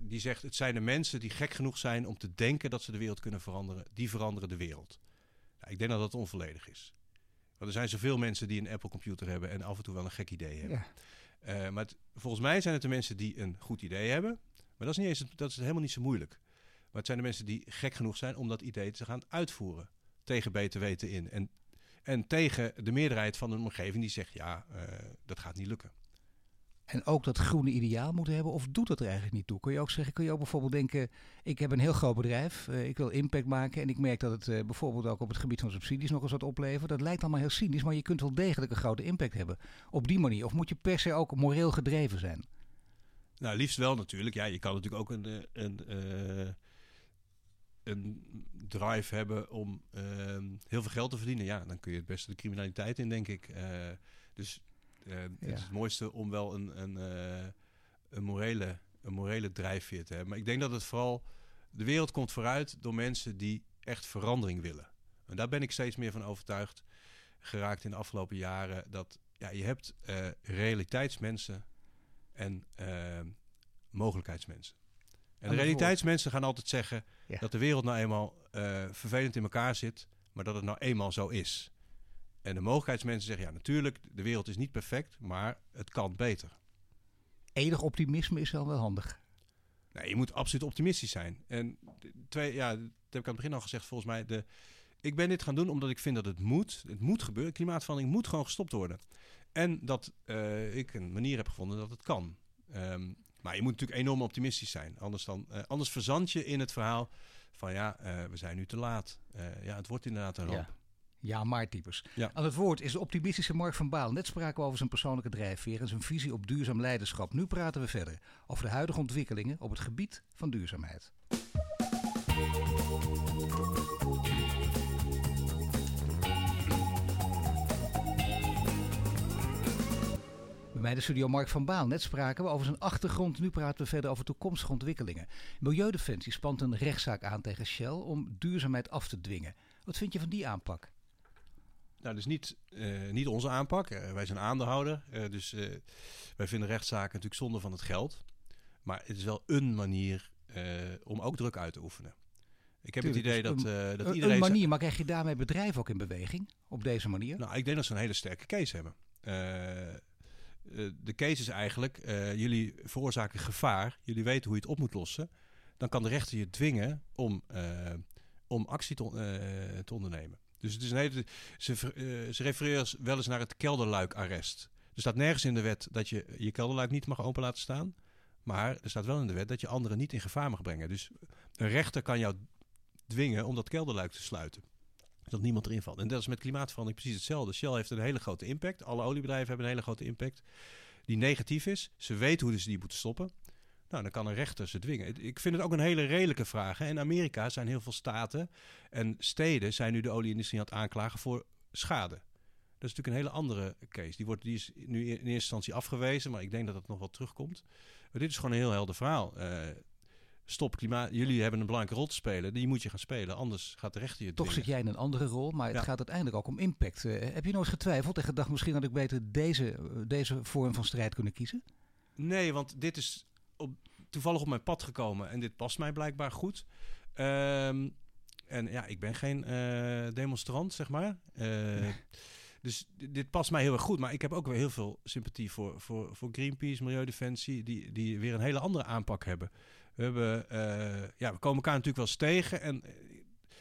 die zegt: Het zijn de mensen die gek genoeg zijn om te denken dat ze de wereld kunnen veranderen, die veranderen de wereld. Nou, ik denk dat dat onvolledig is. Want er zijn zoveel mensen die een Apple computer hebben en af en toe wel een gek idee hebben. Ja. Maar het- volgens mij zijn het de mensen die een goed idee hebben. Maar dat is, niet eens, dat is helemaal niet zo moeilijk. Maar het zijn de mensen die gek genoeg zijn om dat idee te gaan uitvoeren. Tegen beter weten in. En, en tegen de meerderheid van een omgeving die zegt: ja, eh, dat gaat niet lukken. En ook dat groene ideaal moeten hebben, of doet dat er eigenlijk niet toe? Kun je ook zeggen, kun je ook bijvoorbeeld denken, ik heb een heel groot bedrijf, eh, ik wil impact maken en ik merk dat het eh, bijvoorbeeld ook op het gebied van subsidies nog eens wat oplevert. Dat lijkt allemaal heel cynisch, maar je kunt wel degelijk een grote impact hebben op die manier. Of moet je per se ook moreel gedreven zijn? Nou, liefst wel natuurlijk. Ja, je kan natuurlijk ook een, een, eh, een drive hebben om ehm, heel veel geld te verdienen. Ja, dan kun je het beste de criminaliteit in, denk ik. Eh, dus Uh, Het is het mooiste om wel een, een, uh, een, morele, een morele drijfveer te hebben. Maar ik denk dat het vooral... De wereld komt vooruit door mensen die echt verandering willen. En daar ben ik steeds meer van overtuigd geraakt in de afgelopen jaren. Dat ja, je hebt uh, realiteitsmensen en mogelijkheidsmensen. En de realiteitsmensen gaan altijd zeggen ja. dat de wereld nou eenmaal uh, vervelend in elkaar zit, maar dat het nou eenmaal zo is. En de mogelijkheidsmensen zeggen, ja natuurlijk, de wereld is niet perfect, maar het kan beter. Enig optimisme is dan wel handig. Nee, je moet absoluut optimistisch zijn. En twee, ja, dat heb ik aan het begin al gezegd, volgens mij, de, ik ben dit gaan doen omdat ik vind dat het moet. Het moet gebeuren. Klimaatverandering moet gewoon gestopt worden. En dat uh, ik een manier heb gevonden dat het kan. Um, maar je moet natuurlijk enorm optimistisch zijn. Anders, dan, uh, anders verzand je in het verhaal van ja, uh, we zijn nu te laat. Uh, ja, het wordt inderdaad een ramp. Ja. Ja, maar types. Ja. Aan het woord is de optimistische Mark van Baal. Net spraken we over zijn persoonlijke drijfveer en zijn visie op duurzaam leiderschap. Nu praten we verder over de huidige ontwikkelingen op het gebied van duurzaamheid. Bij de studio Mark van Baal. Net spraken we over zijn achtergrond. Nu praten we verder over toekomstige ontwikkelingen. Milieudefensie spant een rechtszaak aan tegen Shell om duurzaamheid af te dwingen. Wat vind je van die aanpak? Nou, dus niet, uh, niet onze aanpak. Uh, wij zijn aandeelhouder. Uh, dus wij vinden rechtszaken natuurlijk zonde van het geld. Maar het is wel een manier om ook druk uit te oefenen. Ik heb Tuurlijk, het idee dus dat, dat iedereen... Een manier, maar krijg je daarmee bedrijven ook in beweging? Op deze manier? Nou, ik denk dat ze een hele sterke case hebben. Eh, de case is eigenlijk, uh, jullie veroorzaken gevaar, jullie weten hoe je het op moet lossen. Dan kan de rechter je dwingen om, uh, om actie te, te, ondernemen. Dus het is een hele, ze, ze refereren wel eens naar het kelderluikarrest. Er staat nergens in de wet dat je je kelderluik niet mag open laten staan. Maar er staat wel in de wet dat je anderen niet in gevaar mag brengen. Dus een rechter kan jou dwingen om dat kelderluik te sluiten dat niemand erin valt. En dat is met klimaatverandering precies hetzelfde. Shell heeft een hele grote impact. Alle oliebedrijven hebben een hele grote impact. Die negatief is. Ze weten hoe ze die moeten stoppen. Nou, dan kan een rechter ze dwingen. Ik vind het ook een hele redelijke vraag. Hè. In Amerika zijn heel veel staten en steden zijn nu de olieindustrie aan het aanklagen voor schade. Dat is natuurlijk een hele andere case. Die, wordt, die is nu in eerste instantie afgewezen, maar ik denk dat het nog wel terugkomt. Maar dit is gewoon een heel helder verhaal. Uh, stop klimaat, jullie hebben een belangrijke rol te spelen, die moet je gaan spelen, anders gaat de rechter je Toch zit jij in een andere rol, maar het gaat uiteindelijk ook om impact. Uh, heb je nooit getwijfeld en gedacht, misschien had ik beter deze, eh, deze vorm van strijd kunnen kiezen? Nee, want dit is op, toevallig op mijn pad gekomen en dit past mij blijkbaar goed. Um, en ja, ik ben geen uh, demonstrant, zeg maar. Dus dit past mij heel erg goed. Maar ik heb ook weer heel veel sympathie voor, voor, voor Greenpeace, Milieudefensie, die, die weer een hele andere aanpak hebben. We, hebben, uh, ja, we komen elkaar natuurlijk wel eens tegen. En eh,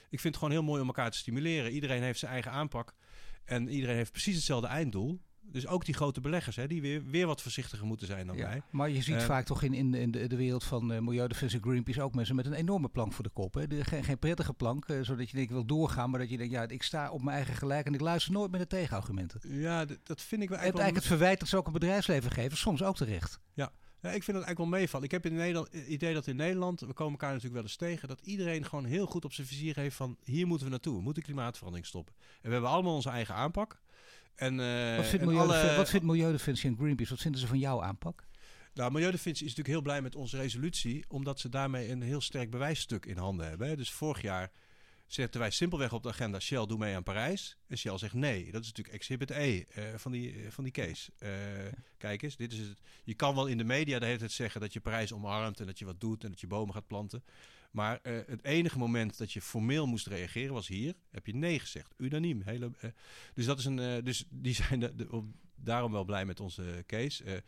ik vind het gewoon heel mooi om elkaar te stimuleren. Iedereen heeft zijn eigen aanpak. En iedereen heeft precies hetzelfde einddoel. Dus ook die grote beleggers, hè, die weer, weer wat voorzichtiger moeten zijn dan wij. Maar je ziet uh, vaak toch in, in, in de, de wereld van uh, Milieudefensie Greenpeace ook mensen met een enorme plank voor de kop. Hè. De, geen, geen prettige plank, uh, zodat je denkt, ik wil doorgaan, maar dat je denkt, ja, ik sta op mijn eigen gelijk en ik luister nooit met de tegenargumenten. Ja, dat vind ik wel eigenlijk. Het eigenlijk het verwijt dat ze ook een bedrijfsleven geven, soms ook terecht. Ja, ja, ik vind het eigenlijk wel meevallen. Ik heb in Nederland het idee dat in Nederland, we komen elkaar natuurlijk wel eens tegen, dat iedereen gewoon heel goed op zijn vizier heeft van hier moeten we naartoe. We moeten klimaatverandering stoppen. En we hebben allemaal onze eigen aanpak. En, uh, wat, vindt Milieudefensie, alle... wat vindt Milieudefensie en Greenpeace? Wat vinden ze van jouw aanpak? Nou, Milieudefensie is natuurlijk heel blij met onze resolutie, omdat ze daarmee een heel sterk bewijsstuk in handen hebben. Dus vorig jaar zetten wij simpelweg op de agenda Shell doe mee aan Parijs. En Shell zegt nee. Dat is natuurlijk exhibit E van, die, uh, van die case. Uh, kijk eens, dit is het. je kan wel in de media de hele tijd zeggen dat je Parijs omarmt en dat je wat doet en dat je bomen gaat planten. Maar het enige moment dat je formeel moest reageren was hier. Heb je nee gezegd, unaniem. Hele, dus, dat is een, dus die zijn daarom wel blij met onze case.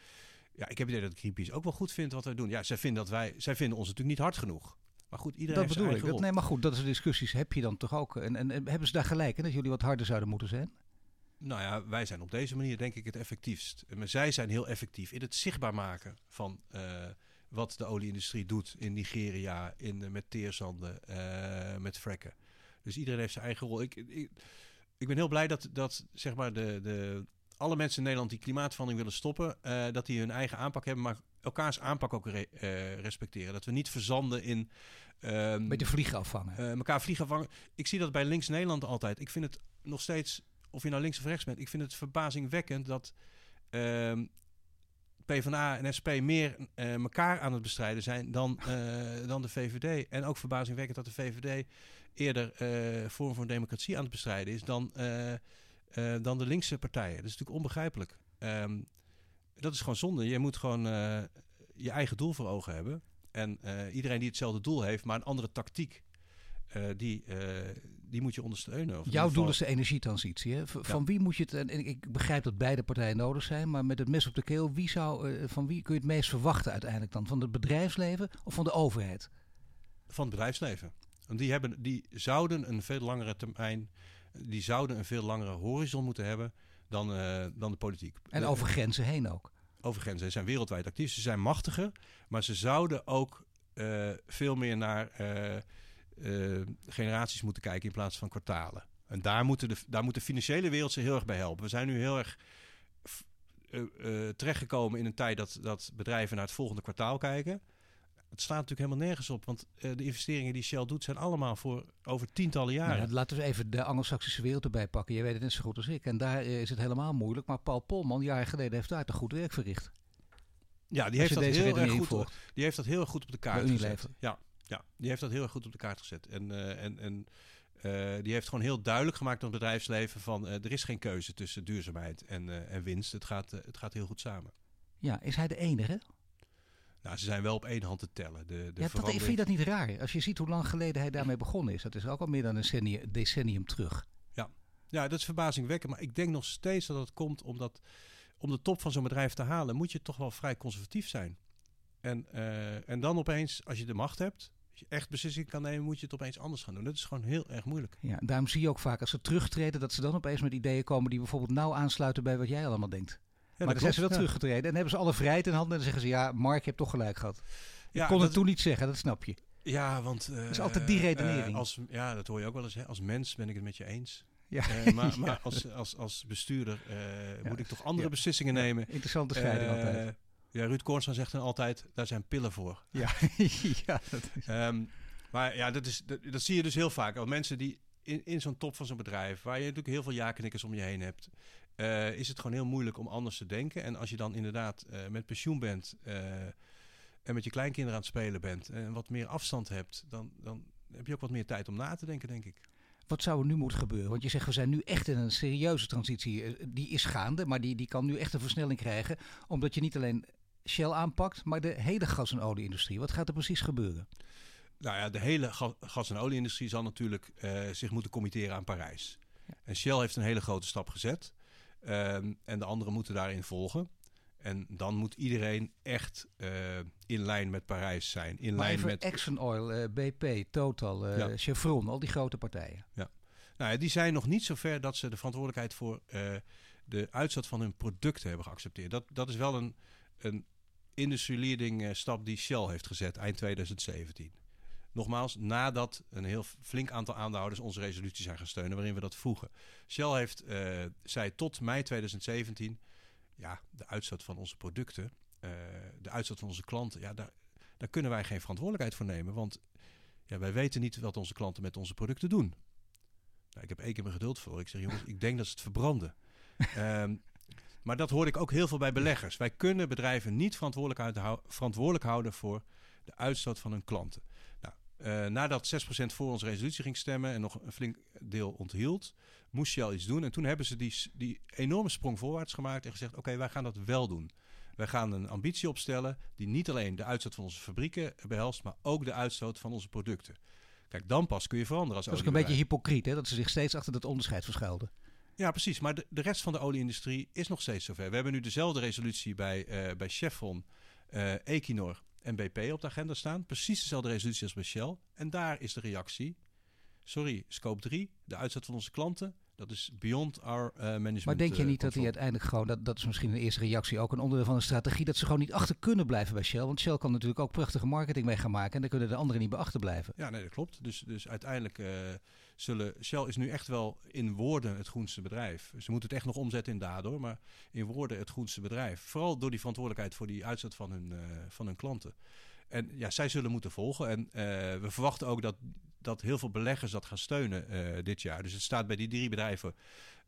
ja, ik heb het idee dat Greenpeace ook wel goed vindt wat wij doen. Ja, zij vinden, dat wij, zij vinden ons natuurlijk niet hard genoeg. Maar goed, iedereen dat bedoel ik. Dat, nee, maar goed, dat is de discussies. Heb je dan toch ook? En, en, en hebben ze daar gelijk in dat jullie wat harder zouden moeten zijn? Nou ja, wij zijn op deze manier denk ik het effectiefst. Maar zij zijn heel effectief in het zichtbaar maken van uh, wat de olieindustrie doet in Nigeria, in, uh, met teerzanden, uh, met fracken. Dus iedereen heeft zijn eigen rol. Ik, ik, ik ben heel blij dat, dat zeg maar de, de, alle mensen in Nederland die klimaatverandering willen stoppen, dat die hun eigen aanpak hebben, maar elkaars aanpak ook re, respecteren. Dat we niet verzanden in Um, Beetje vliegen afvangen. Uh, elkaar vliegen afvangen. Ik zie dat bij Links Nederland altijd. Ik vind het nog steeds, of je nou links of rechts bent, ik vind het verbazingwekkend dat ehm, PvdA en SP meer uh, elkaar aan het bestrijden zijn dan, uh, dan de VVD. En ook verbazingwekkend dat de VVD eerder uh, Vorm voor Democratie aan het bestrijden is dan, dan de linkse partijen. Dat is natuurlijk onbegrijpelijk. Um, dat is gewoon zonde. Je moet gewoon je eigen doel voor ogen hebben. En iedereen die hetzelfde doel heeft, maar een andere tactiek, die, die moet je ondersteunen. Of Jouw doel is de energietransitie. Hè? van wie moet je het, en ik begrijp dat beide partijen nodig zijn, maar met het mes op de keel, wie zou, uh, van wie kun je het meest verwachten uiteindelijk dan? Van het bedrijfsleven of van de overheid? Van het bedrijfsleven. Want die, hebben, die zouden een veel langere termijn, die zouden een veel langere horizon moeten hebben dan, uh, dan de politiek. En over grenzen heen ook. Over grenzen. Ze zijn wereldwijd actief, ze zijn machtiger, maar ze zouden ook uh, veel meer naar generaties moeten kijken in plaats van kwartalen. En daar, moeten de, daar moet de financiële wereld ze heel erg bij helpen. We zijn nu heel erg terechtgekomen in een tijd dat, dat bedrijven naar het volgende kwartaal kijken. Het slaat natuurlijk helemaal nergens op, want de investeringen die Shell doet zijn allemaal voor over tientallen jaren. Nou, laten we even de Anglo-Saxische wereld erbij pakken. Je weet het net zo goed als ik. En daar is het helemaal moeilijk. Maar Paul Polman, jaren geleden, heeft daar toch goed werk verricht. Ja, die heeft, dat heel erg goed, die heeft dat heel erg goed op de kaart gezet. Ja, ja, die heeft dat heel erg goed op de kaart gezet. En, uh, en, en uh, die heeft gewoon heel duidelijk gemaakt aan het bedrijfsleven van uh, er is geen keuze tussen duurzaamheid en, en winst. Het gaat, het gaat heel goed samen. Ja, is hij de enige? Nou, ze zijn wel op één hand te tellen. De, de ja, dat, vind je dat niet raar? Als je ziet hoe lang geleden hij daarmee begonnen is. Dat is ook al meer dan een decennium, decennium terug. Ja. ja, dat is verbazingwekkend. Maar ik denk nog steeds dat het komt omdat... om de top van zo'n bedrijf te halen... moet je toch wel vrij conservatief zijn. En, uh, en dan opeens, als je de macht hebt, als je echt beslissingen kan nemen, moet je het opeens anders gaan doen. Dat is gewoon heel erg moeilijk. Ja, daarom zie je ook vaak als ze terugtreden, dat ze dan opeens met ideeën komen die bijvoorbeeld nauw aansluiten bij wat jij allemaal denkt. Maar dan zijn ze wel teruggetreden en hebben ze alle vrijheid in handen en dan zeggen ze ja, Mark, je hebt toch gelijk gehad. Je ja, kon het toen niet zeggen, dat snap je. Ja, want... Uh, dat is altijd die redenering. Uh, als, ja, dat hoor je ook wel eens. Hè. Als mens ben ik het met je eens. Ja. Uh, maar, maar als, als, als bestuurder moet ik toch andere beslissingen nemen. Interessante scheiding altijd. Ja, Ruud Koornsman zegt dan altijd, daar zijn pillen voor. Ja, ja dat is... Um, maar ja, dat, is, dat, dat, zie je dus heel vaak. Al mensen die in, in zo'n top van zo'n bedrijf, waar je natuurlijk heel veel ja-knikkers om je heen hebt, uh, is het gewoon heel moeilijk om anders te denken. En als je dan inderdaad uh, met pensioen bent uh, en met je kleinkinderen aan het spelen bent en wat meer afstand hebt, dan, dan heb je ook wat meer tijd om na te denken, denk ik. Wat zou er nu moeten gebeuren? Want je zegt, we zijn nu echt in een serieuze transitie. Die is gaande, maar die, die kan nu echt een versnelling krijgen. Omdat je niet alleen Shell aanpakt, maar de hele gas- en olieindustrie. Wat gaat er precies gebeuren? Nou ja, de hele gas- en olieindustrie zal natuurlijk uh, zich moeten committeren aan Parijs. Ja. En Shell heeft een hele grote stap gezet. Um, en de anderen moeten daarin volgen. En dan moet iedereen echt uh, in lijn met Parijs zijn. In maar lijn met Exxon Oil, uh, BP, Total, uh, ja. Chevron, al die grote partijen. Ja. Nou ja, die zijn nog niet zo ver dat ze de verantwoordelijkheid voor de uitstoot van hun producten hebben geaccepteerd. Dat, dat is wel een, een industry leading stap die Shell heeft gezet eind 2017. Nogmaals, nadat een heel flink aantal aandeelhouders onze resolutie zijn gaan steunen, waarin we dat voegen. Shell heeft, uh, zei tot mei 2017, ja, de uitstoot van onze producten, uh, de uitstoot van onze klanten, ja, daar, daar kunnen wij geen verantwoordelijkheid voor nemen. Want ja, wij weten niet wat onze klanten met onze producten doen. Nou, ik heb één keer mijn geduld voor. Ik zeg, jongens, ik denk dat ze het verbranden. um, maar dat hoor ik ook heel veel bij beleggers. Wij kunnen bedrijven niet verantwoordelijk, verantwoordelijk houden voor de uitstoot van hun klanten. Uh, nadat 6% voor onze resolutie ging stemmen en nog een flink deel onthield, moest Shell iets doen. En toen hebben ze die, die enorme sprong voorwaarts gemaakt en gezegd: Oké, wij gaan dat wel doen. Wij gaan een ambitie opstellen die niet alleen de uitstoot van onze fabrieken behelst, maar ook de uitstoot van onze producten. Kijk, dan pas kun je veranderen. Als dat is een beetje hypocriet, hè? dat ze zich steeds achter dat onderscheid verschuilden. Ja, precies. Maar de, de rest van de olieindustrie is nog steeds zover. We hebben nu dezelfde resolutie bij, uh, bij Chevron, uh, Equinor en BP op de agenda staan. Precies dezelfde resolutie als bij Shell. En daar is de reactie. Sorry, scope 3, de uitzet van onze klanten. Dat is beyond our uh, management. Maar denk je uh, niet dat die uiteindelijk gewoon, dat, dat is misschien een eerste reactie, ook een onderdeel van een strategie, dat ze gewoon niet achter kunnen blijven bij Shell? Want Shell kan natuurlijk ook prachtige marketing mee gaan maken en daar kunnen de anderen niet bij achterblijven. Ja, nee, dat klopt. Dus, dus uiteindelijk uh, zullen, Shell is nu echt wel in woorden het groenste bedrijf. Ze moeten het echt nog omzetten in daden maar in woorden het groenste bedrijf. Vooral door die verantwoordelijkheid voor die uitzet van hun, van hun klanten. En ja, zij zullen moeten volgen. En we verwachten ook dat dat heel veel beleggers dat gaan steunen eh, dit jaar. Dus het staat bij die drie bedrijven.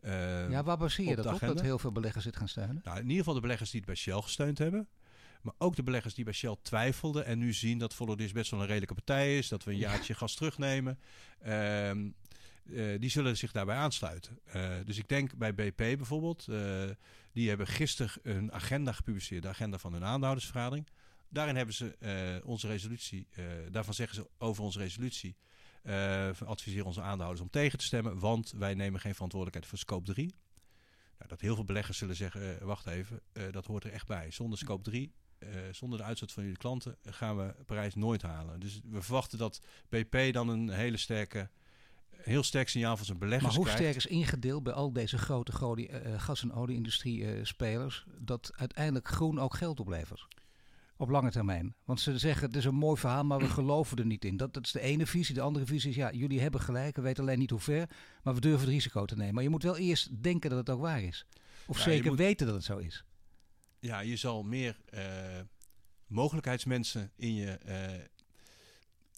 eh, ja, waar baseer je dat op? Dat heel veel beleggers dit gaan steunen? nou, in ieder geval de beleggers die het bij Shell gesteund hebben. Maar ook de beleggers die bij Shell twijfelden en nu zien dat Volodis best wel een redelijke partij is. Dat we een Ja. jaartje gas terugnemen. Ehm, eh, die zullen zich daarbij aansluiten. Dus ik denk bij BP bijvoorbeeld. die hebben gisteren een agenda gepubliceerd. De agenda van hun aandeelhoudersvergadering. Daarin hebben ze onze resolutie. daarvan zeggen ze over onze resolutie. Eh, we adviseren onze aandeelhouders om tegen te stemmen. Want wij nemen geen verantwoordelijkheid voor scope 3. Nou, dat heel veel beleggers zullen zeggen, eh, wacht even, eh, dat hoort er echt bij. Zonder scope 3, eh, zonder de uitstoot van jullie klanten, eh, gaan we Parijs nooit halen. Dus we verwachten dat BP dan een hele sterke, heel sterk signaal van zijn beleggers Maar hoe krijgt. sterk is ingedeeld bij al deze grote eh, eh, gas- en olieindustrie eh, spelers dat uiteindelijk groen ook geld oplevert? Op lange termijn. Want ze zeggen het is een mooi verhaal, maar we geloven er niet in. Dat, dat is de ene visie. De andere visie is ja, jullie hebben gelijk. We weten alleen niet hoe ver, maar we durven het risico te nemen. Maar je moet wel eerst denken dat het ook waar is. Of Ja, zeker moet- weten dat het zo is. Ja, je zal meer eh, mogelijkheidsmensen in je, eh,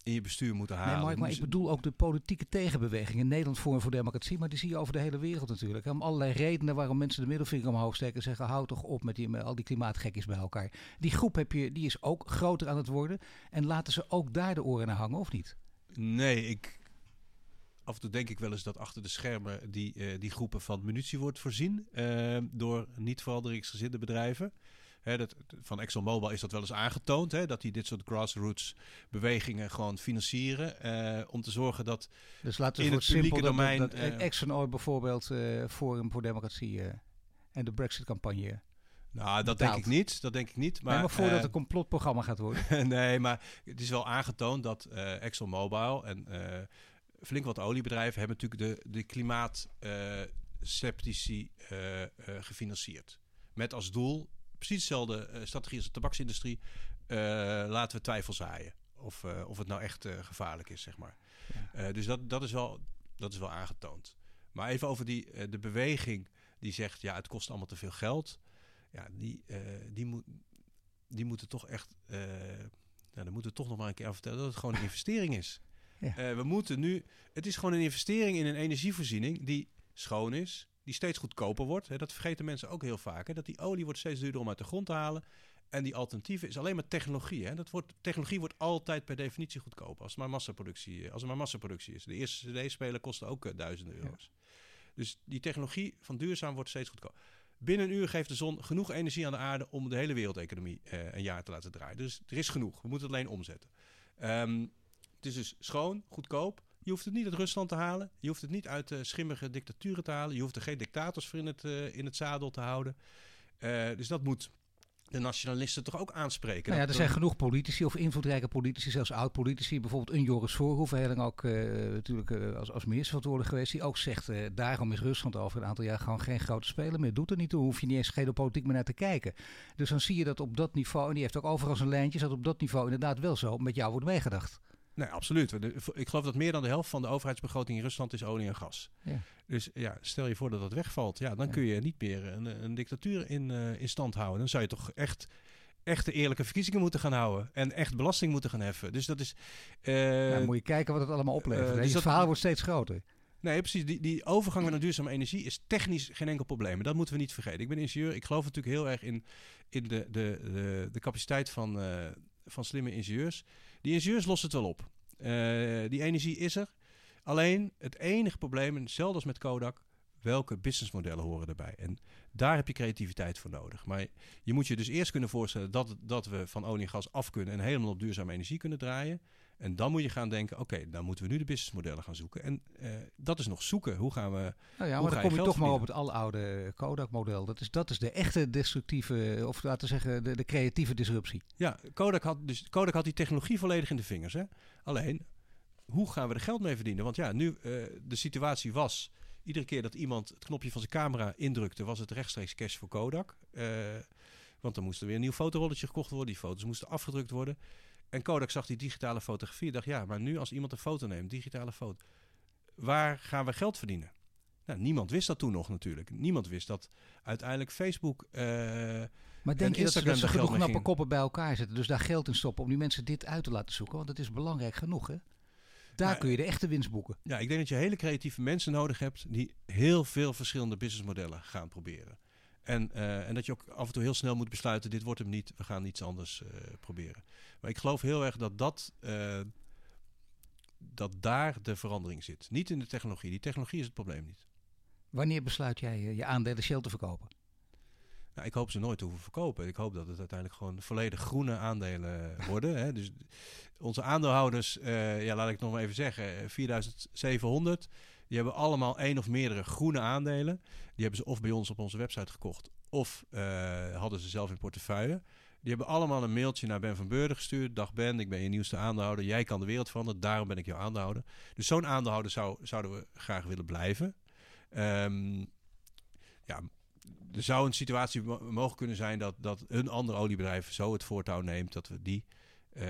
in je bestuur moeten halen. Nee, Mark, maar ik bedoel ook de politieke tegenbeweging. In Nederland Forum voor Democratie, maar die zie je over de hele wereld natuurlijk. Om allerlei redenen waarom mensen de middelvinger omhoog steken en zeggen: hou toch op met, die, met al die klimaatgekkies bij elkaar. Die groep heb je, die is ook groter aan het worden. En laten ze ook daar de oren naar hangen, of niet? Nee, ik. Af en toe denk ik wel eens dat achter de schermen die, eh, die groepen van munitie wordt voorzien. eh, door niet veranderingsgezinde bedrijven. Hè, dat, van ExxonMobil is dat wel eens aangetoond. Hè, dat die dit soort grassroots bewegingen gewoon financieren. eh, om te zorgen dat. Dus laten we In het het simpel publieke dat, domein, dat, dat eh, Exxon Oil bijvoorbeeld eh, Forum voor Democratie en de Brexit-campagne. Nou, dat Betaald. denk ik niet. Dat denk ik niet. Maar, Maar, maar voordat het complotprogramma gaat worden. nee, maar het is wel aangetoond dat eh ExxonMobil en flink wat oliebedrijven hebben natuurlijk de, de klimaatceptici eh, eh, gefinancierd. Met als doel precies dezelfde eh, strategie als de tabaksindustrie. eh, laten we twijfel zaaien. Of, eh, of het nou echt gevaarlijk is, zeg maar. Dus dat, dat, is wel, dat is wel aangetoond. Maar even over die, de beweging die zegt... ja, het kost allemaal te veel geld. Ja, die, die, moet, die moeten toch echt... nou, dan moeten we toch nog maar een keer aan vertellen... dat het gewoon een investering is. Ja. We moeten nu... Het is gewoon een investering in een energievoorziening... die schoon is, die steeds goedkoper wordt. Hè, dat vergeten mensen ook heel vaak. Hè, dat die olie wordt steeds duurder om uit de grond te halen... En die alternatieve is alleen maar technologie. Hè? Dat wordt, technologie wordt altijd per definitie goedkoper als, het maar massaproductie, als er maar massaproductie is. De eerste CD-speler kostte ook eh, duizenden euro's. Dus die technologie van duurzaam wordt steeds goedkoper. Binnen een uur geeft de zon genoeg energie aan de aarde om de hele wereldeconomie eh, een jaar te laten draaien. Dus er is genoeg. We moeten het alleen omzetten. Ehm, het is dus schoon, goedkoop. Je hoeft het niet uit Rusland te halen. Je hoeft het niet uit eh, schimmige dictaturen te halen. Je hoeft er geen dictators voor in het, eh, in het zadel te houden. Eh, dus dat moet de nationalisten toch ook aanspreken. Nou ja, er zijn genoeg politici of invloedrijke politici, zelfs oud-politici. Bijvoorbeeld een Joris Voorhoeven, heel lang ook eh, natuurlijk eh, als, als minister verantwoordelijk geweest. Die ook zegt, daarom is Rusland over een aantal jaar gewoon geen grote speler meer. Doet er niet toe, hoef je niet eens geopolitiek meer naar te kijken. Dus dan zie je dat op dat niveau, en die heeft ook overal zijn lijntjes, dat op dat niveau inderdaad wel zo met jou wordt meegedacht. Nee, absoluut. Ik geloof dat meer dan de helft van de overheidsbegroting in Rusland is olie en gas. Ja. Dus ja, stel je voor dat dat wegvalt. Ja, dan Ja. kun je niet meer een, een dictatuur in, eh, in stand houden. Dan zou je toch echt echte eerlijke verkiezingen moeten gaan houden. En echt belasting moeten gaan heffen. Dus dat is... eh, nou, moet je kijken wat het allemaal oplevert. eh, hè. dus het dat- verhaal wordt steeds groter. Nee, precies. Die, die overgang naar duurzame energie is technisch geen enkel probleem. Dat moeten we niet vergeten. Ik ben ingenieur. Ik geloof natuurlijk heel erg in, in de, de, de, de capaciteit van, van slimme ingenieurs. Die ingenieurs lossen het wel op. Eh, die energie is er. Alleen het enige probleem, hetzelfde als met Kodak, welke businessmodellen horen erbij? En daar heb je creativiteit voor nodig. Maar je moet je dus eerst kunnen voorstellen dat, dat we van olie en gas af kunnen en helemaal op duurzame energie kunnen draaien. En dan moet je gaan denken, oké, dan moeten we nu de businessmodellen gaan zoeken. En eh, dat is nog zoeken. Hoe gaan we... Nou ja, maar dan kom je toch maar op het aloude Kodak-model. Dat is, dat is de echte destructieve, of laten we zeggen, de, de creatieve disruptie. Ja, Kodak had, dus Kodak had die technologie volledig in de vingers. Hè? Alleen, hoe gaan we er geld mee verdienen? Want ja, nu eh, de situatie was... Iedere keer dat iemand het knopje van zijn camera indrukte... was het rechtstreeks cash voor Kodak. Eh, want dan moest er weer een nieuw fotorolletje gekocht worden. Die foto's moesten afgedrukt worden. En Kodak zag die digitale fotografie dacht... ja, maar nu als iemand een foto neemt, digitale foto... waar gaan we geld verdienen? Nou, niemand wist dat toen nog natuurlijk. Niemand wist dat uiteindelijk Facebook... eh, Maar denk je dat ze, Instagram dat ze genoeg knappe koppen bij elkaar zetten, dus daar geld in stoppen om die mensen dit uit te laten zoeken? Want het is belangrijk genoeg, hè? Daar Nou, kun je de echte winst boeken. Ja, ik denk dat je hele creatieve mensen nodig hebt die heel veel verschillende businessmodellen gaan proberen. En, eh, en dat je ook af en toe heel snel moet besluiten, dit wordt hem niet, we gaan iets anders eh, proberen. Maar ik geloof heel erg dat, dat, eh, dat daar de verandering zit. Niet in de technologie. Die technologie is het probleem niet. Wanneer besluit jij je aandelen Shell te verkopen? Nou, ik hoop ze nooit te hoeven verkopen. Ik hoop dat het uiteindelijk gewoon volledig groene aandelen worden. Hè. Dus onze aandeelhouders, ja, laat ik het nog maar even zeggen, eh, 4700. Die hebben allemaal één of meerdere groene aandelen. Die hebben ze of bij ons op onze website gekocht, of eh, hadden ze zelf in portefeuille. Die hebben allemaal een mailtje naar Ben van Beurden gestuurd. Dag Ben, ik ben je nieuwste aandeelhouder. Jij kan de wereld veranderen, daarom ben ik jouw aandeelhouder. Dus zo'n aandeelhouder zou, zouden we graag willen blijven. Ehm, ja, er zou een situatie mo- mogen kunnen zijn dat, dat een ander oliebedrijf zo het voortouw neemt dat we die. eh,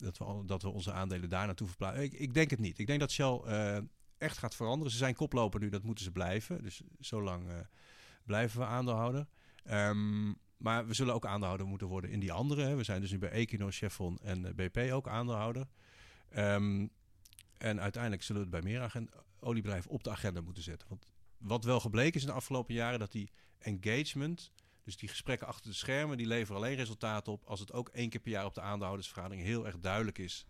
dat, we, dat we onze aandelen daar naartoe verplaatsen. Ik, ik denk het niet. Ik denk dat Shell eh, echt gaat veranderen. Ze zijn koploper nu, dat moeten ze blijven. Dus zo lang eh, blijven we aandeelhouder. Ehm, maar we zullen ook aandeelhouder moeten worden in die andere. Hè. We zijn dus nu bij Equinor, Chevron en eh, BP ook aandeelhouder. Ehm, en uiteindelijk zullen we het bij meer oliebedrijven op de agenda moeten zetten. Want wat wel gebleken is in de afgelopen jaren, dat die engagement, dus die gesprekken achter de schermen, die leveren alleen resultaat op als het ook één keer per jaar op de aandeelhoudersvergadering heel erg duidelijk is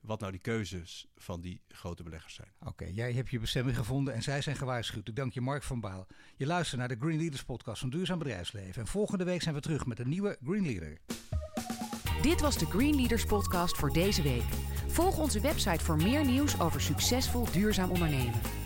wat nou die keuzes van die grote beleggers zijn. Oké, jij hebt je bestemming gevonden en zij zijn gewaarschuwd. Ik dank je Mark van Baal. Je luistert naar de Green Leaders podcast van Duurzaam Bedrijfsleven. En volgende week zijn we terug met een nieuwe Green Leader. Dit was de Green Leaders podcast voor deze week. Volg onze website voor meer nieuws over succesvol duurzaam ondernemen.